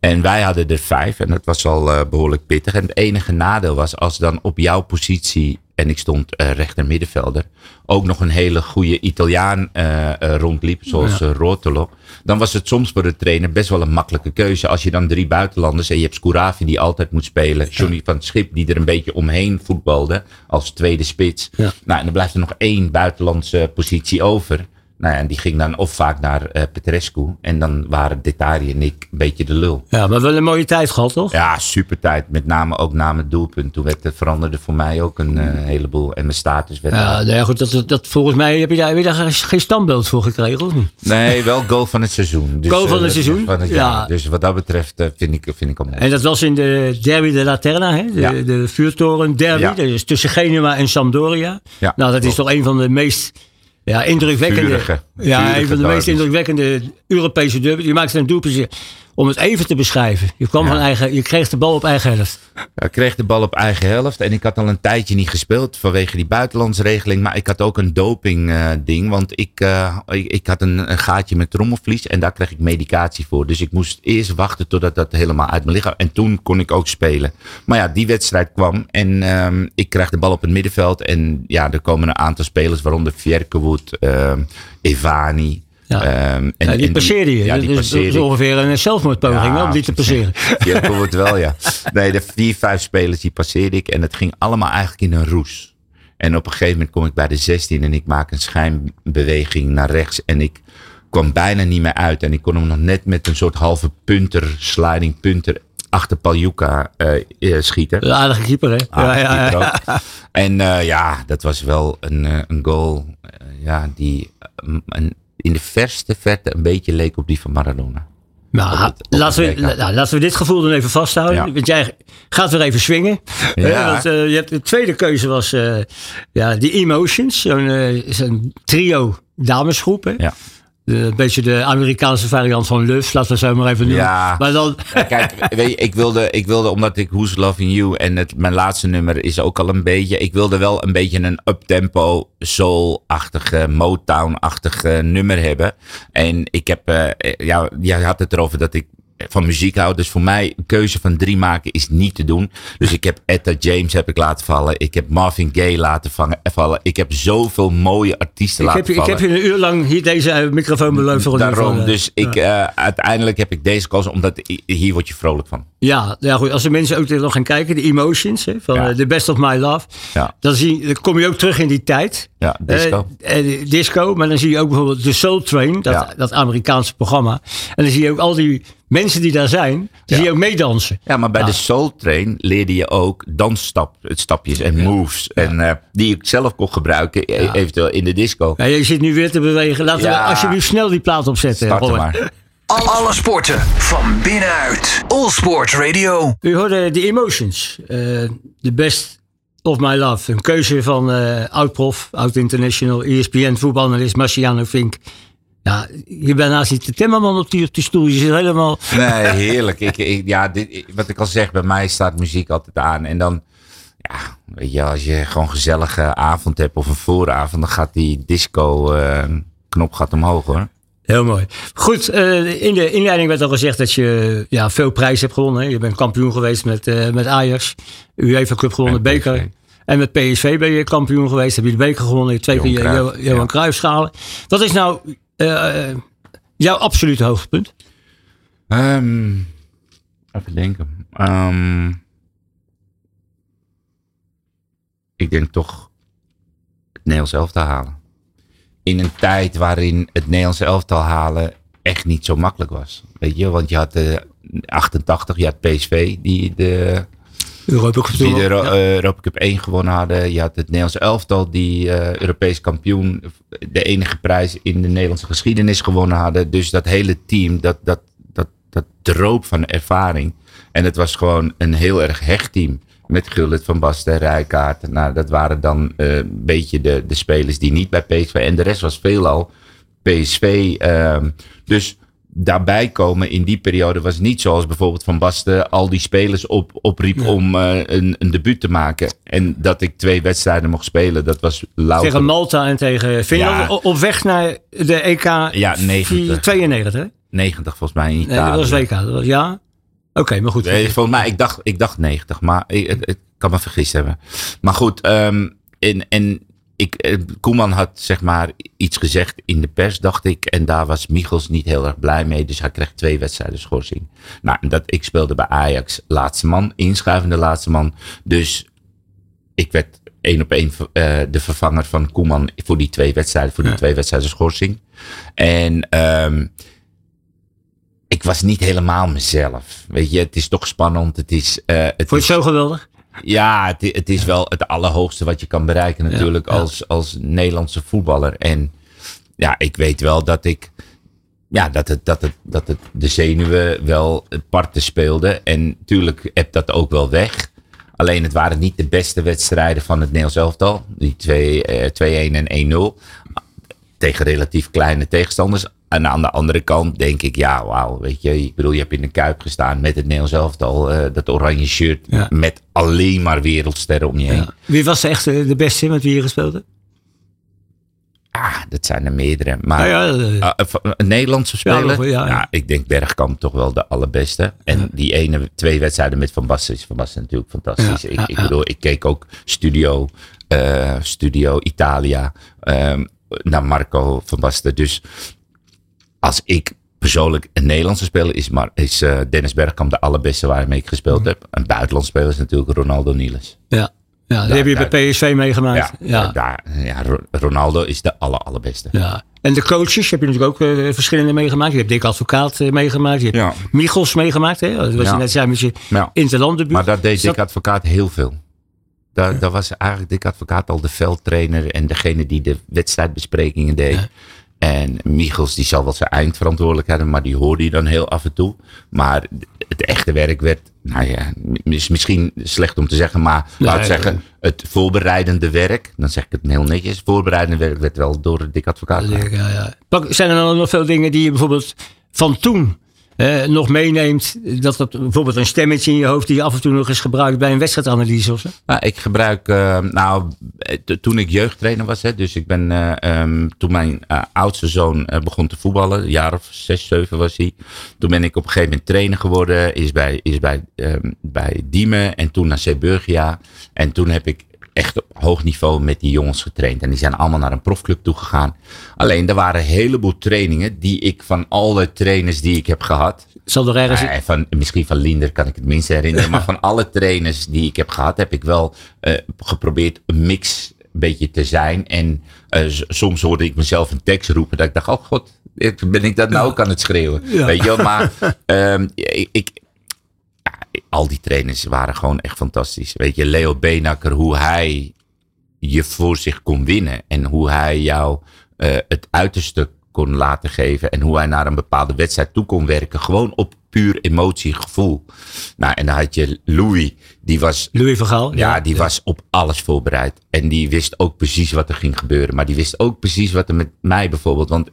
En wij hadden er vijf en dat was al eh, behoorlijk pittig. En het enige nadeel was als dan op jouw positie, en ik stond eh, rechter middenvelder, ook nog een hele goede Italiaan eh, rondliep, zoals eh, Rotolo. Dan was het soms voor de trainer best wel een makkelijke keuze. Als je dan drie buitenlanders en je hebt Scouravi die altijd moet spelen. Johnny van Schip die er een beetje omheen voetbalde als tweede spits. Ja. Nou, en dan blijft er nog één buitenlandse positie over. Nou ja, en die ging dan of vaak naar eh Petrescu. En dan waren Detari en ik een beetje de lul. Ja, maar wel een mooie tijd gehad, toch? Ja, super tijd. Met name ook na mijn doelpunt. Toen werd, het veranderde voor mij ook een eh, heleboel. En mijn status werd... Ja, nou ja, goed, dat, dat, volgens mij heb je daar, heb je daar geen- standbeeld voor gekregen, of niet? Nee, wel goal van het seizoen. Dus, Goal van eh, het seizoen? Van het Ja. Dus wat dat betreft eh, vind, ik, vind ik al mooi. En dat was in de Derby de Laterna, hè? De, Ja. de vuurtoren derby. Ja. Dus tussen Genua en Sampdoria. Ja, nou, dat is toch een van de meest ja, indrukwekkende, Vurige, ja, een van de meest indrukwekkende Europese derby. Je maakte een doelpuntje om het even te beschrijven. Je, kwam Ja. van eigen, je kreeg de bal op eigen helft. Ik kreeg de bal op eigen helft. En ik had al een tijdje niet gespeeld vanwege die buitenlandsregeling. Maar ik had ook een doping eh, ding. Want ik, eh, ik, ik had een, een gaatje met trommelvlies. En daar kreeg ik medicatie voor. Dus ik moest eerst wachten totdat dat helemaal uit mijn lichaam. En toen kon ik ook spelen. Maar ja, die wedstrijd kwam. En ehm, ik krijg de bal op het middenveld. En ja, er komen een aantal spelers. Waaronder Fjerkewood, ehm Evani. Ja. ehm, en, Ja, die passeerde je. Ja, die dat is, dat ongeveer een zelfmoordpoging om die te passeren. Ja, wordt wel, ja. Nee, de vier, vijf spelers die passeerde ik. En het ging allemaal eigenlijk in een roes. En op een gegeven moment kom ik bij de 16 en ik maak een schijnbeweging naar rechts. En ik kwam bijna niet meer uit. En ik kon hem nog net met een soort halve punter, sliding punter, achter Paljuka eh, eh, schieten. Een aardige keeper, hè? Ja, ja, keeper ja. En eh, ja, dat was wel een, een goal ja, die een- in de verste verte een beetje leek op die van Maradona. Nou, Op het- op het laten, we, nou, laten we dit gevoel dan even vasthouden. Ja. Want jij gaat weer even swingen. Ja. Hè, want, eh, je hebt, de tweede keuze was eh ja, The Emotions. Zo'n eh, trio damesgroep. Hè? Ja. De- Een beetje de Amerikaanse variant van Luf. Laten we zo maar even noemen. Ja. Maar dan, Ja, Kijk, weet je, ik wilde, ik wilde, omdat ik Who's Loving You en het, mijn laatste nummer is ook al een beetje, ik wilde wel een beetje een uptempo, soul-achtige, Motown-achtige nummer hebben. En ik heb, eh, ja, jij had het erover dat ik van muziek hou. Dus voor mij een keuze van drie maken is niet te doen. Dus ik heb Etta James heb ik laten vallen. Ik heb Marvin Gaye laten vangen, vallen. Ik heb zoveel mooie artiesten ik, laten heb, je- ik vallen. heb je een uur lang hier deze eh, microfoon beloofd. Daarom, eh, dus ik, eh, uiteindelijk heb ik deze gekozen, omdat hier word je vrolijk van. Ja, ja goed, als de mensen ook nog gaan kijken, de emotions hè, van Ja. eh, The Best of My Love. Ja. Dan, zie, dan kom je ook terug in die tijd. Ja, disco. Eh, eh, disco, maar dan zie je ook bijvoorbeeld The Soul Train, dat, Ja. dat Amerikaanse programma. En dan zie je ook al die mensen die daar zijn, die zie je ook meedansen. Ja, maar bij de Soul Train leerde je ook dansstap, stapjes en moves. En, eh, die ik zelf kon gebruiken, eventueel in de disco. Ja, je zit nu weer te bewegen. Laten we alsjeblieft snel die plaat opzetten. Start maar. Alle sporten van binnenuit. All Sport Radio. U hoorde The Emotions. eh, The Best of My Love. Een keuze van eh oud-prof, oud-international, E ESPN voetbalanalist Marciano Vink. Ja, je bent naast die Timmerman op die, op die stoel. Je zit helemaal... Nee, heerlijk. Ik, ik, ja, dit, wat ik al zeg, bij mij staat muziek altijd aan. En dan, ja, weet je, als je gewoon een gezellige avond hebt of een vooravond, dan gaat die disco eh, knop gaat omhoog hoor. Heel mooi. Goed, eh, in de inleiding werd al gezegd dat je ja, veel prijs hebt gewonnen. Hè. Je bent kampioen geweest met, eh, met Ajax. UEFA Cup gewonnen, En beker. PSV. En met PSV ben je kampioen geweest. Heb je de beker gewonnen. Twee Johan keer Cruijff, Johan. Cruijff schalen. Wat is nou eh, jouw absolute hoogtepunt? Ehm, even denken. Ehm, ik denk toch het Nederlands elftal halen. In een tijd waarin het Nederlands elftal halen echt niet zo makkelijk was. Weet je, want je had de 88, je had PSV die de, Europa Cup. die de Euro- Ja. eh, Europa Cup 1 gewonnen hadden. Je had het Nederlands elftal die eh, Europees kampioen, de enige prijs in de Nederlandse geschiedenis gewonnen hadden. Dus dat hele team, dat, dat, dat, dat droop van ervaring. En het was gewoon een heel erg hecht team. Met Gullit, Van Basten, Rijkaard. Nou, dat waren dan eh, een beetje de, de spelers die niet bij PSV. En de rest was veelal PSV. ehm, dus daarbij komen in die periode was niet zoals bijvoorbeeld Van Basten al die spelers op, opriep om eh, een, een debuut te maken. En dat ik twee wedstrijden mocht spelen, dat was louter. Tegen Malta en tegen Finland. Ja. Op weg naar de EK Ja, 90. 92, hè? 90 volgens mij in Nee, Italië. dat was WK. Dat was, ja? Oké, maar goed. Nee, volgens mij, ik dacht, ik dacht 90, maar ik, kan me vergist hebben. Maar goed, ehm, en, en ik, eh, Koeman had zeg maar iets gezegd in de pers, dacht ik. En daar was Michels niet heel erg blij mee. Dus hij kreeg twee wedstrijden schorsing. Nou, dat, ik speelde bij Ajax laatste man, inschrijvende laatste man. Dus ik werd één op één eh, de vervanger van Koeman voor die twee wedstrijden, voor die Ja. twee wedstrijden schorsing. En ehm, ik was niet helemaal mezelf. Weet je, het is toch spannend. Het is, eh, het Vond je is zo geweldig? ja, het, het is wel het allerhoogste wat je kan bereiken natuurlijk Ja, ja. Als, als Nederlandse voetballer. En ja, ik weet wel dat ik... Ja, dat het, dat het, dat het de zenuwen wel parten speelde. En natuurlijk heb dat ook wel weg. Alleen het waren niet de beste wedstrijden van het Nederlands elftal. Die twee, eh, 2-1 en 1-0. Tegen relatief kleine tegenstanders. En aan de andere kant denk ik, ja, wauw, weet je. Ik bedoel, je hebt in de Kuip gestaan met het Nederlands elftal. eh, dat oranje shirt Ja. met alleen maar wereldsterren om je heen. Ja. Wie was echt de beste met wie je gespeeld hebt? Ah, dat zijn er meerdere. Maar Nou ja, eh, Ah, eh, een Nederlandse speler? ja, ik denk Bergkamp toch wel de allerbeste. En die ene, twee wedstrijden met Van Basten is Van Basten natuurlijk fantastisch. Ik, ik bedoel, ik keek ook Studio, Studio Italia ehm, naar Marco Van Basten. Dus als ik persoonlijk een Nederlandse speler is, maar is eh, Dennis Bergkamp de allerbeste waarmee ik gespeeld Mhm. heb. Een buitenlandse speler is natuurlijk Ronaldo Nielis. ja. ja, die Daar- heb je daar- bij PSV meegemaakt. Ja, Ja. Daar, ja, Ro- Ronaldo is de aller, allerbeste. Ja. En de coaches heb je natuurlijk ook eh, verschillende meegemaakt. Je hebt Dick Advocaat eh, meegemaakt. Je hebt Ja. Michels meegemaakt. Hè? Dat was je net zei met je Ja. Maar daar deed dat- Dick Advocaat heel veel. Daar, daar was eigenlijk Dick Advocaat al de veldtrainer en degene die de wedstrijdbesprekingen deed. En Michels die zal wel zijn eindverantwoordelijk hebben, maar die hoorde je dan heel af en toe. Maar het echte werk werd, nou ja, is misschien slecht om te zeggen, maar laat ik Nee, zeggen, het voorbereidende werk, dan zeg ik het heel netjes, het voorbereidende werk werd wel door Dick Advocaat gedaan. Ja, ja. Pak- Zijn er dan nog veel dingen die je bijvoorbeeld van toen eh, nog meeneemt? Dat dat bijvoorbeeld een stemmetje in je hoofd die je af en toe nog eens gebruikt bij een wedstrijdanalyse of zo? Nou, ik gebruik, eh, nou, eh, toen ik jeugdtrainer was, hè, dus ik ben, eh, ehm, toen mijn oudste zoon begon te voetballen, een jaar of zes, zeven was hij. Toen ben ik op een gegeven moment trainer geworden, is bij, is bij, ehm, bij Diemen en toen naar Zeeburgia. En toen heb ik echt op hoog niveau met die jongens getraind. En die zijn allemaal naar een profclub toegegaan. Alleen, er waren een heleboel trainingen die ik van alle trainers die ik heb gehad, Zal er ergens... Van, misschien van Linder kan ik het minst herinneren. Maar van alle trainers die ik heb gehad, heb ik wel eh, geprobeerd een mix beetje te zijn. En eh, soms hoorde ik mezelf een tekst roepen. Dat ik dacht, oh god, ben ik dat nou ook aan het schreeuwen? Weet je maar ehm, ik, ik, ja, al die trainers waren gewoon echt fantastisch. Weet je, Leo Benakker, hoe hij je voor zich kon winnen. En hoe hij jou eh, het uiterste kon laten geven. En hoe hij naar een bepaalde wedstrijd toe kon werken. Gewoon op puur emotie, gevoel. Nou, en dan had je Louis, die was Louis van Gaal. ja, die was op alles voorbereid. En die wist ook precies wat er ging gebeuren. Maar die wist ook precies wat er met mij bijvoorbeeld. Want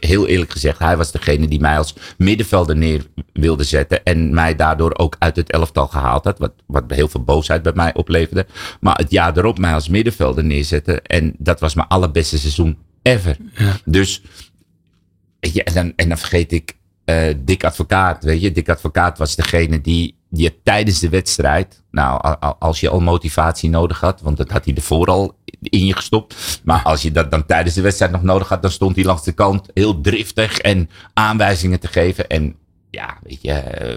heel eerlijk gezegd, hij was degene die mij als middenvelder neer wilde zetten. En mij daardoor ook uit het elftal gehaald had. Wat, wat heel veel boosheid bij mij opleverde. Maar het jaar erop mij als middenvelder neerzetten. En dat was mijn allerbeste seizoen ever. Dus ja, en, dan, en dan vergeet ik eh Dick Advocaat. Weet je, Dick Advocaat was degene die je tijdens de wedstrijd. Nou, als je al motivatie nodig had, want dat had hij ervoor al in je gestopt. Maar als je dat dan tijdens de wedstrijd nog nodig had, dan stond hij langs de kant heel driftig en aanwijzingen te geven. En ja, weet je, eh,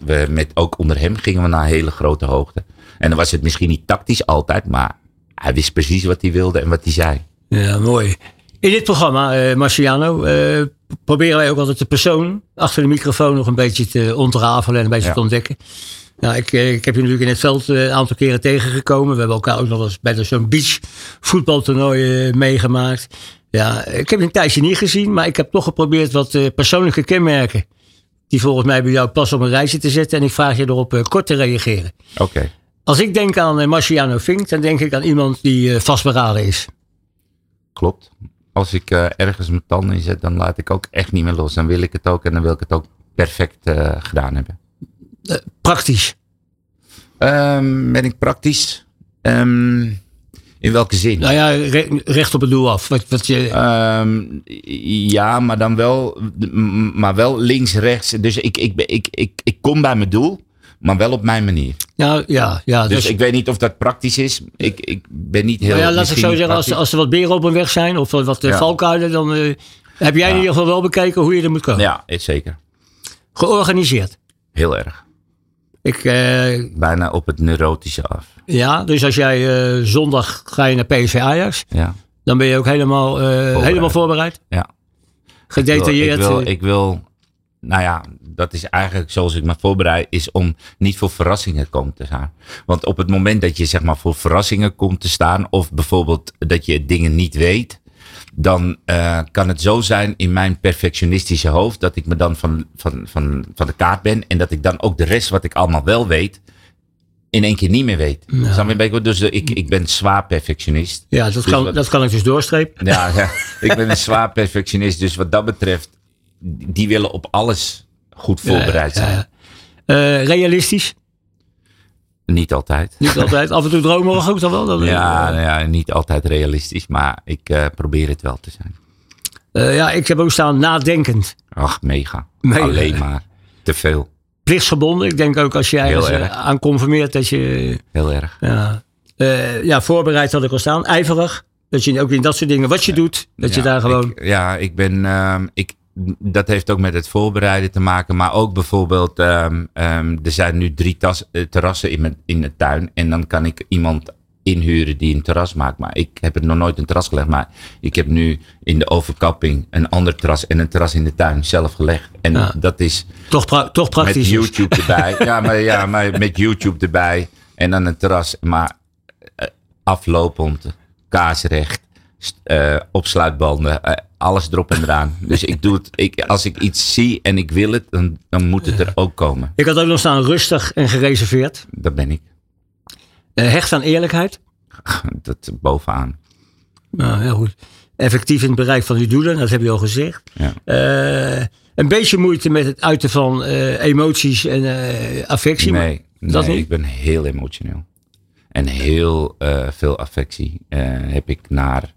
we, met, ook onder hem gingen we naar hele grote hoogte. En dan was het misschien niet tactisch altijd, maar hij wist precies wat hij wilde en wat hij zei. Ja, mooi. In dit programma, eh Marciano, eh, proberen wij ook altijd de persoon achter de microfoon nog een beetje te ontrafelen en een beetje Ja. te ontdekken. Nou, ik, eh, ik heb je natuurlijk in het veld een aantal keren tegengekomen. We hebben elkaar ook nog eens bij zo'n beach voetbaltoernooi meegemaakt. Ja, ik heb je een tijdje niet gezien, maar ik heb toch geprobeerd wat persoonlijke kenmerken. Die volgens mij bij jou pas op een rijtje te zetten. En ik vraag je erop kort te reageren. Oké. Als ik denk aan Marciano Fink, dan denk ik aan iemand die vastberaden is. Klopt. Als ik eh, ergens mijn tanden in zet, dan laat ik ook echt niet meer los. Dan wil ik het ook en dan wil ik het ook perfect eh, gedaan hebben. Praktisch. Ehm, ben ik praktisch? Ehm, in welke zin? Nou ja, re- recht op het doel af. Wat, wat je, Ehm, ja, maar dan wel, maar wel links, rechts. Dus ik, ik, ik, ik, ik kom bij mijn doel, maar wel op mijn manier. nou ja, ja, Dus dus, ik weet niet of dat praktisch is. Ik, ik ben niet heel. nou ja laat ik zo zeggen, als, als er wat beren op een weg zijn of wat, eh, Ja. valkuilen, dan eh, heb jij in Ja. ieder geval wel bekeken hoe je er moet komen. Ja, zeker. Georganiseerd. Heel erg. Ik, eh, Bijna op het neurotische af. ja, dus als jij zondag ga je naar PSV Ajax, Ja. dan ben je ook helemaal, eh, helemaal voorbereid. Ja. Gedetailleerd. Ik wil, ik wil, ik wil, nou ja, dat is eigenlijk zoals ik me voorbereid, is om niet voor verrassingen komen te staan. Want op het moment dat je zeg maar voor verrassingen komt te staan, of bijvoorbeeld dat je dingen niet weet, dan eh, kan het zo zijn in mijn perfectionistische hoofd dat ik me dan van, van, van, van de kaart ben en dat ik dan ook de rest wat ik allemaal wel weet, in één keer niet meer weet. Wat? Dus eh, ik, ik ben zwaar perfectionist. ja, dat Dus kan, wat- dat kan ik dus doorstrepen. ja, ja, ik ben een zwaar perfectionist. Dus wat dat betreft, die willen op alles goed voorbereid zijn. ja. Eh, realistisch. Niet altijd. Niet altijd. Af en toe dromerig ook dan wel. Eh, Ja, nou ja, niet altijd realistisch, maar ik eh, probeer het wel te zijn. eh, ja, ik heb ook staan nadenkend. Ach, mega. Mega. Alleen maar. Te veel. Plichtsgebonden. Ik denk ook als eh, erg. aan conformeert dat je... Heel erg. Ja, Eh, ja, voorbereid had ik al staan. Ijverig. Dat je ook in dat soort dingen, wat je doet, dat je daar gewoon... Ik, ja, ik ben. ehm, ik, dat heeft ook met het voorbereiden te maken. Maar ook bijvoorbeeld. ehm, ehm, er zijn nu drie tas, eh, terrassen in, mijn, in de tuin. En dan kan ik iemand inhuren die een terras maakt. Maar ik heb het nog nooit een terras gelegd. Maar ik heb nu in de overkapping een ander terras en een terras in de tuin zelf gelegd. En Ja. dat is toch, pra- toch met praktisch. YouTube erbij. ja, maar, ja, maar met YouTube erbij. En dan een terras. Maar eh, aflopend, kaarsrecht, eh, opsluitbanden, eh, alles erop en eraan. Dus ik doe het, ik, als ik iets zie en ik wil het, dan, dan moet het er ook komen. Ik had ook nog staan rustig en gereserveerd. Dat ben ik. Eh, hecht aan eerlijkheid. Dat bovenaan. Nou, heel goed. Effectief in het bereik van uw doelen, dat heb je al gezegd. Ja. Een beetje moeite met het uiten van emoties en affectie. maar Nee, dat nee niet? ik ben heel emotioneel. En heel veel affectie heb ik naar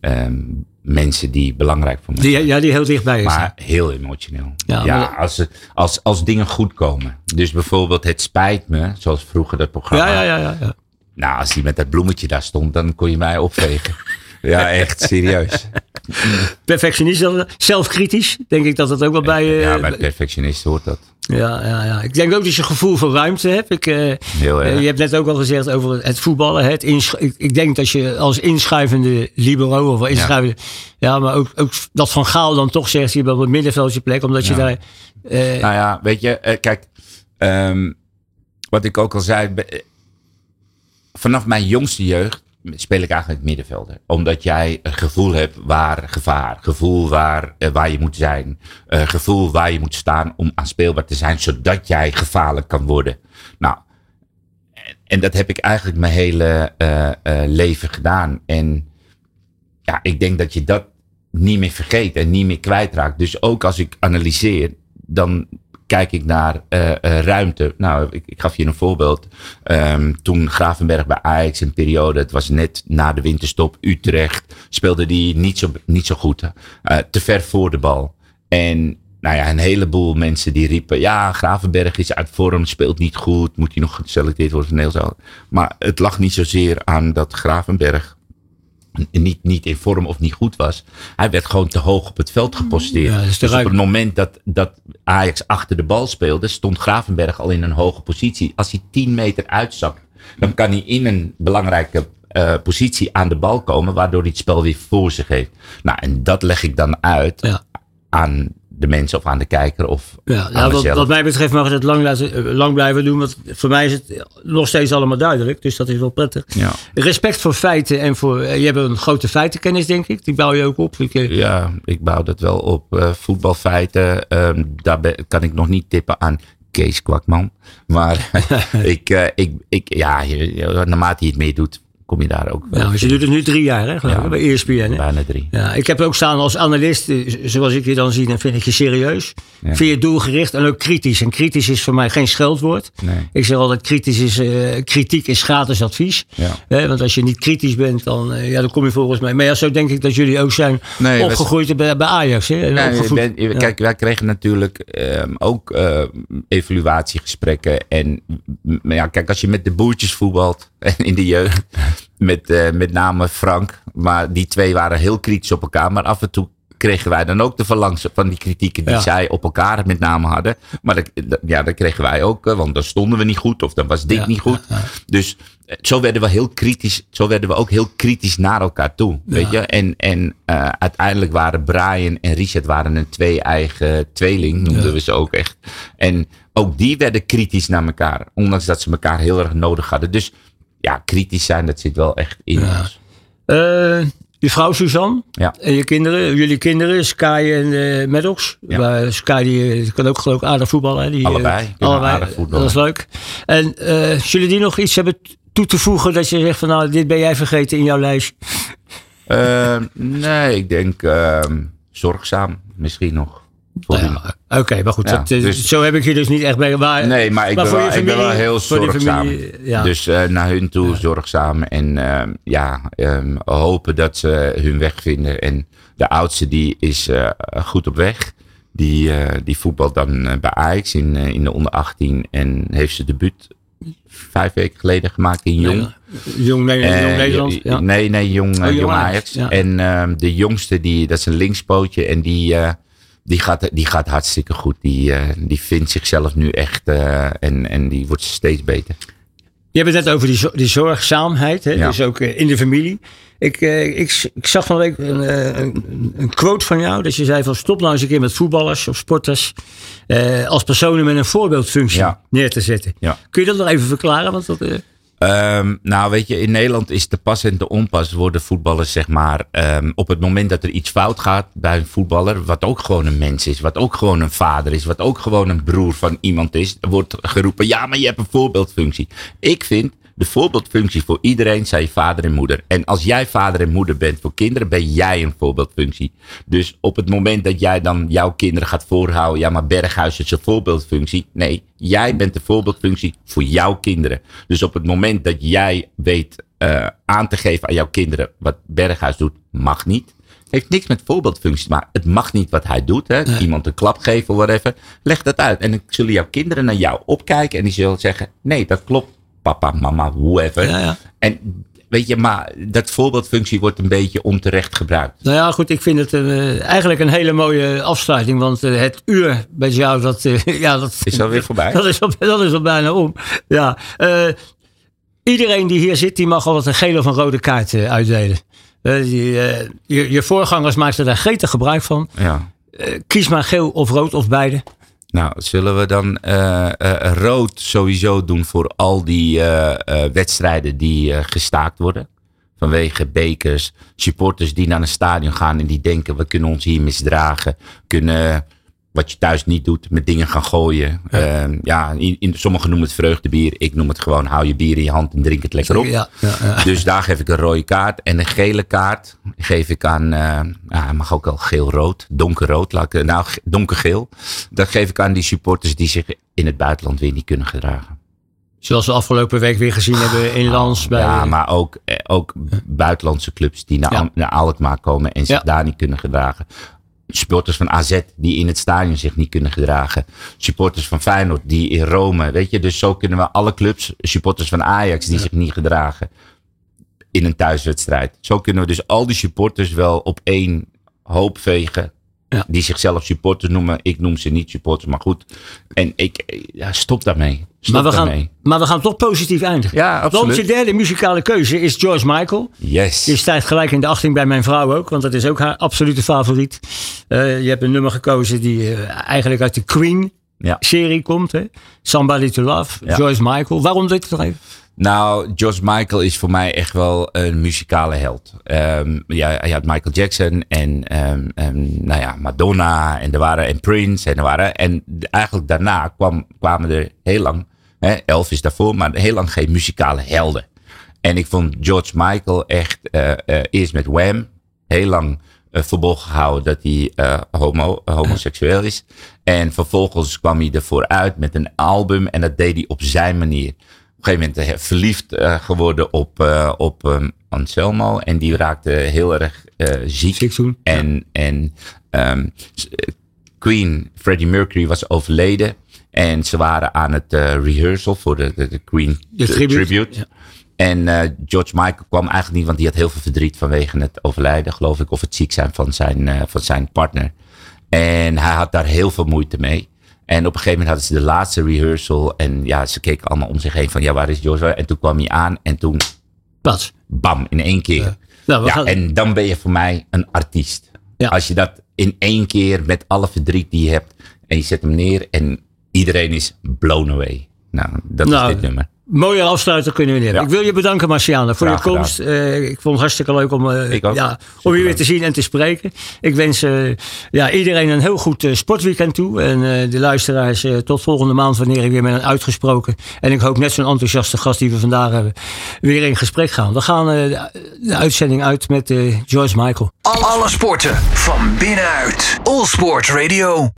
ehm, mensen die belangrijk voor me zijn. Ja, die heel dichtbij is. Maar heel emotioneel. Ja, Ja, maar- als, als, als dingen goed komen. Dus bijvoorbeeld het spijt me, zoals vroeger dat programma. ja, ja, ja, ja, ja. Nou, als die met dat bloemetje daar stond, dan kon je mij opvegen. ja, echt serieus. Perfectionist, zelfkritisch, denk ik dat dat ook wel bij... Uh, ja, bij perfectionist hoort dat. Ja, ja, ja, ik denk ook dat je gevoel voor ruimte hebt. Ik, uh, Heel erg. je hebt net ook al gezegd over het voetballen. Het ik, ik, denk dat je als inschuivende libero of inschuivende... Ja, maar ook, ook dat Van Gaal dan toch zegt, je bent op het middenveldje plek. Omdat je daar... nou ja, weet je, kijk... Um, wat ik ook al zei, vanaf mijn jongste jeugd speel ik eigenlijk middenvelder. Omdat jij een gevoel hebt waar gevaar, gevoel waar, uh, waar je moet zijn, uh, gevoel waar je moet staan om aanspeelbaar te zijn, zodat jij gevaarlijk kan worden. Nou, en dat heb ik eigenlijk mijn hele uh, leven gedaan. En ja, ik denk dat je dat niet meer vergeet en niet meer kwijtraakt. Dus ook als ik analyseer, dan kijk ik naar uh, uh, ruimte. Nou, ik, ik, gaf je een voorbeeld. Um, toen Gravenberg bij Ajax een periode, het was net na de winterstop, Utrecht, speelde die niet zo, niet zo goed. Uh, te ver voor de bal. En nou ja, een heleboel mensen die riepen, ja, Gravenberg is uit vorm, speelt niet goed, moet hij nog geselecteerd worden van Maar het lag niet zozeer aan dat Gravenberg niet, niet in vorm of niet goed was. Hij werd gewoon te hoog op het veld geposteerd. Ja, dus op het moment dat, dat Ajax achter de bal speelde, stond Gravenberg al in een hoge positie. Als hij 10 meter uitzakt, dan kan hij in een belangrijke uh, positie aan de bal komen, waardoor hij het spel weer voor zich heeft. Nou, en dat leg ik dan uit ja. aan de mensen of aan de kijker of ja, ja wat, wat, mij betreft mag het lang, laten, eh, lang blijven doen. Want voor mij is het nog steeds allemaal duidelijk. Dus dat is wel prettig. Ja. Respect voor feiten en voor... Eh, je hebt een grote feitenkennis denk ik. Die bouw je ook op. Ik, eh, ja, ik bouw dat wel op. Uh, voetbalfeiten, um, daar ben, kan ik nog niet tippen aan Kees Kwakman. Maar ik, uh, ik, ik, ja, naarmate hij het meer doet, kom je daar ook. Ja, dus je doet het nu drie jaar, hè, geloof ik, bij ESPN. Hè? Bijna drie. Ja, ik heb ook staan als analist, eh, zoals ik je dan zie, dan vind ik je serieus. Ja. Vind je doelgericht en ook kritisch. En kritisch is voor mij geen scheldwoord. Nee. Ik zeg altijd, kritisch is, uh, kritiek is gratis advies. Ja. want als je niet kritisch bent, dan, uh, ja, dan kom je volgens mij. Maar ja, zo denk ik dat jullie ook zijn nee, opgegroeid bij, bij Ajax. Hè? Nee, ben, kijk, wij kregen natuurlijk um, ook uh, evaluatiegesprekken. En ja, kijk, als je met de boertjes voetbalt en in de jeugd met, uh, met name Frank. Maar die twee waren heel kritisch op elkaar. Maar af en toe kregen wij dan ook de verlangs van die kritieken die zij op elkaar met name hadden. Maar dat, ja, dat kregen wij ook, eh, want dan stonden we niet goed of dan was dit niet goed. Dus eh, zo werden we heel kritisch, zo werden we ook heel kritisch naar elkaar toe. Weet je? En, en uh, uiteindelijk waren Brian en Richard waren een twee-eigen tweeling, noemden we ze ook echt. En ook die werden kritisch naar elkaar, ondanks dat ze elkaar heel erg nodig hadden. Dus ja, kritisch zijn, dat zit wel echt in ja. ons. Uh, je vrouw Suzanne ja. en je kinderen, jullie kinderen, Sky en uh, Maddox. Ja. Sky die, kan ook geloof ik aardig voetballen. Die, allebei. allebei aardig voetballen. Dat is leuk. En uh, zullen die nog iets hebben toe te voegen dat je zegt van nou, dit ben jij vergeten in jouw lijst? nee, ik denk ehm, zorgzaam misschien nog. Ja, Oké, maar goed, dat, dus, zo heb ik je dus niet echt bij. Waar, nee, maar ik, ben, wel, ik ben wel heel zorgzaam. ja. Dus uh, naar hun toe zorgzaam en uh, ja, um, hopen dat ze hun weg vinden. En de oudste die is uh, goed op weg. Die, die voetbalt dan bij Ajax in, in de onder 18 en heeft ze debuut vijf weken geleden gemaakt in Jong. Nee, jong, nee, jong Nederland? Ja. Nee, nee, Jong, oh, jong Ajax. Ajax. En ehm, de jongste, die, dat is een linkspootje en die die gaat, die gaat hartstikke goed. Die, uh, die vindt zichzelf nu echt uh, en, en die wordt steeds beter. Je hebt het net over die, die zorgzaamheid, hè? Ja. dus ook uh, in de familie. Ik, ik, ik zag van week een, een, een, quote van jou, dat je zei van stop nou eens een keer met voetballers of sporters als personen met een voorbeeldfunctie ja. neer te zetten. Kun je dat nog even verklaren? Want dat, Um, nou, weet je, in Nederland is de pas en de onpas worden voetballers, zeg maar, um, op het moment dat er iets fout gaat bij een voetballer, wat ook gewoon een mens is, wat ook gewoon een vader is, wat ook gewoon een broer van iemand is, wordt geroepen, ja, maar je hebt een voorbeeldfunctie. Ik vind de voorbeeldfunctie voor iedereen zijn vader en moeder. En als jij vader en moeder bent voor kinderen, ben jij een voorbeeldfunctie. Dus op het moment dat jij dan jouw kinderen gaat voorhouden, ja, maar Berghuis is een voorbeeldfunctie. Nee, jij bent de voorbeeldfunctie voor jouw kinderen. Dus op het moment dat jij weet uh, aan te geven aan jouw kinderen wat Berghuis doet, mag niet. Heeft niks met voorbeeldfunctie te maken. Het mag niet wat hij doet. Hè? Iemand een klap geven of whatever. Leg dat uit. En dan zullen jouw kinderen naar jou opkijken. En die zullen zeggen: Nee, dat klopt papa, mama, whoever. Ja, ja. En weet je, maar dat voorbeeldfunctie wordt een beetje onterecht gebruikt. Nou ja, goed, ik vind het uh, eigenlijk een hele mooie afsluiting. Want uh, het uur bij jou, dat, uh, ja, dat is alweer voorbij. Dat is al, dat is al bijna om. Ja, iedereen die hier zit, die mag altijd een gele of een rode kaart uitdelen. Die, je, je voorgangers maakten daar gretig gebruik van. Ja. kies maar geel of rood of beide. Nou, zullen we dan uh, uh, rood sowieso doen voor al die uh, wedstrijden die gestaakt worden? Vanwege bekers, supporters die naar een stadion gaan en die denken: we kunnen ons hier misdragen. Kunnen wat je thuis niet doet, met dingen gaan gooien. Ja, uh, ja in, in, sommigen noemen het vreugdebier. Ik noem het gewoon hou je bier in je hand en drink het lekker op. Ja, ja, dus daar geef ik een rode kaart. En een gele kaart geef ik aan, uh, ja, mag ook wel geel-rood, donkerrood. Laat ik, nou, donkergeel. Dat geef ik aan die supporters die zich in het buitenland weer niet kunnen gedragen. Zoals we afgelopen week weer gezien hebben in Lans. Bij... Ja, maar ook, ook buitenlandse clubs die naar, ja. naar Alkmaar komen en zich daar niet kunnen gedragen supporters van AZ die in het stadion zich niet kunnen gedragen. Supporters van Feyenoord die in Rome, weet je. Dus zo kunnen we alle clubs, supporters van Ajax die zich niet gedragen in een thuiswedstrijd. Zo kunnen we dus al die supporters wel op één hoop vegen. Ja. Die zichzelf supporters noemen. Ik noem ze niet supporters, maar goed. En ik, ja, stop daarmee. Stop maar, we daarmee. gaan, maar we gaan toch positief eindigen. Ja, absoluut. Want je derde muzikale keuze is George Michael. Yes. Die staat gelijk in de achting bij mijn vrouw ook. Want dat is ook haar absolute favoriet. Uh, je hebt een nummer gekozen die uh, eigenlijk uit de Queen-serie ja. komt. Hè? Somebody to Love. Ja. George Michael. Waarom dit nog even? Nou, George Michael is voor mij echt wel een muzikale held. Um, ja, je had Michael Jackson en um, um, nou ja, Madonna en, er waren, en Prince. En, er waren, en eigenlijk daarna kwam, kwamen er heel lang, hè, Elvis daarvoor, maar heel lang geen muzikale helden. En ik vond George Michael echt uh, uh, eerst met Wham heel lang uh, verborgen gehouden dat hij homo, homoseksueel is. En vervolgens kwam hij ervoor uit met een album en dat deed hij op zijn manier op een gegeven moment verliefd geworden op, op um, Anselmo. En die raakte heel erg ziek. ziek toen. En, ja. en um, Queen, Freddie Mercury was overleden. En ze waren aan het rehearsal voor de, de, de Queen de tribute. tribute. Ja. En George Michael kwam eigenlijk niet, want die had heel veel verdriet vanwege het overlijden, geloof ik. Of het ziek zijn van zijn, van zijn partner. En hij had daar heel veel moeite mee. En op een gegeven moment hadden ze de laatste rehearsal. En ja, ze keken allemaal om zich heen van ja, waar is George? En toen kwam hij aan en toen... Pas. Bam, in één keer. Ja, nou, ja gaan... en dan ben je voor mij een artiest. Ja. Als je dat in één keer met alle verdriet die je hebt. En je zet hem neer en iedereen is blown away. Nou, dat nou, is dit nummer. Mooie afsluiter kunnen we. Ja. Ik wil je bedanken, Marciana, voor Graag je komst. Uh, ik vond het hartstikke leuk om, uh, ja, om je weer te zien en te spreken. Ik wens uh, ja, iedereen een heel goed sportweekend toe. En de luisteraars tot volgende maand, wanneer ik weer met een uitgesproken. En ik hoop net zo'n enthousiaste gast die we vandaag hebben, weer in gesprek gaan. We gaan de, de, uitzending uit met George Michael. Alle sporten van binnenuit. All Sport Radio.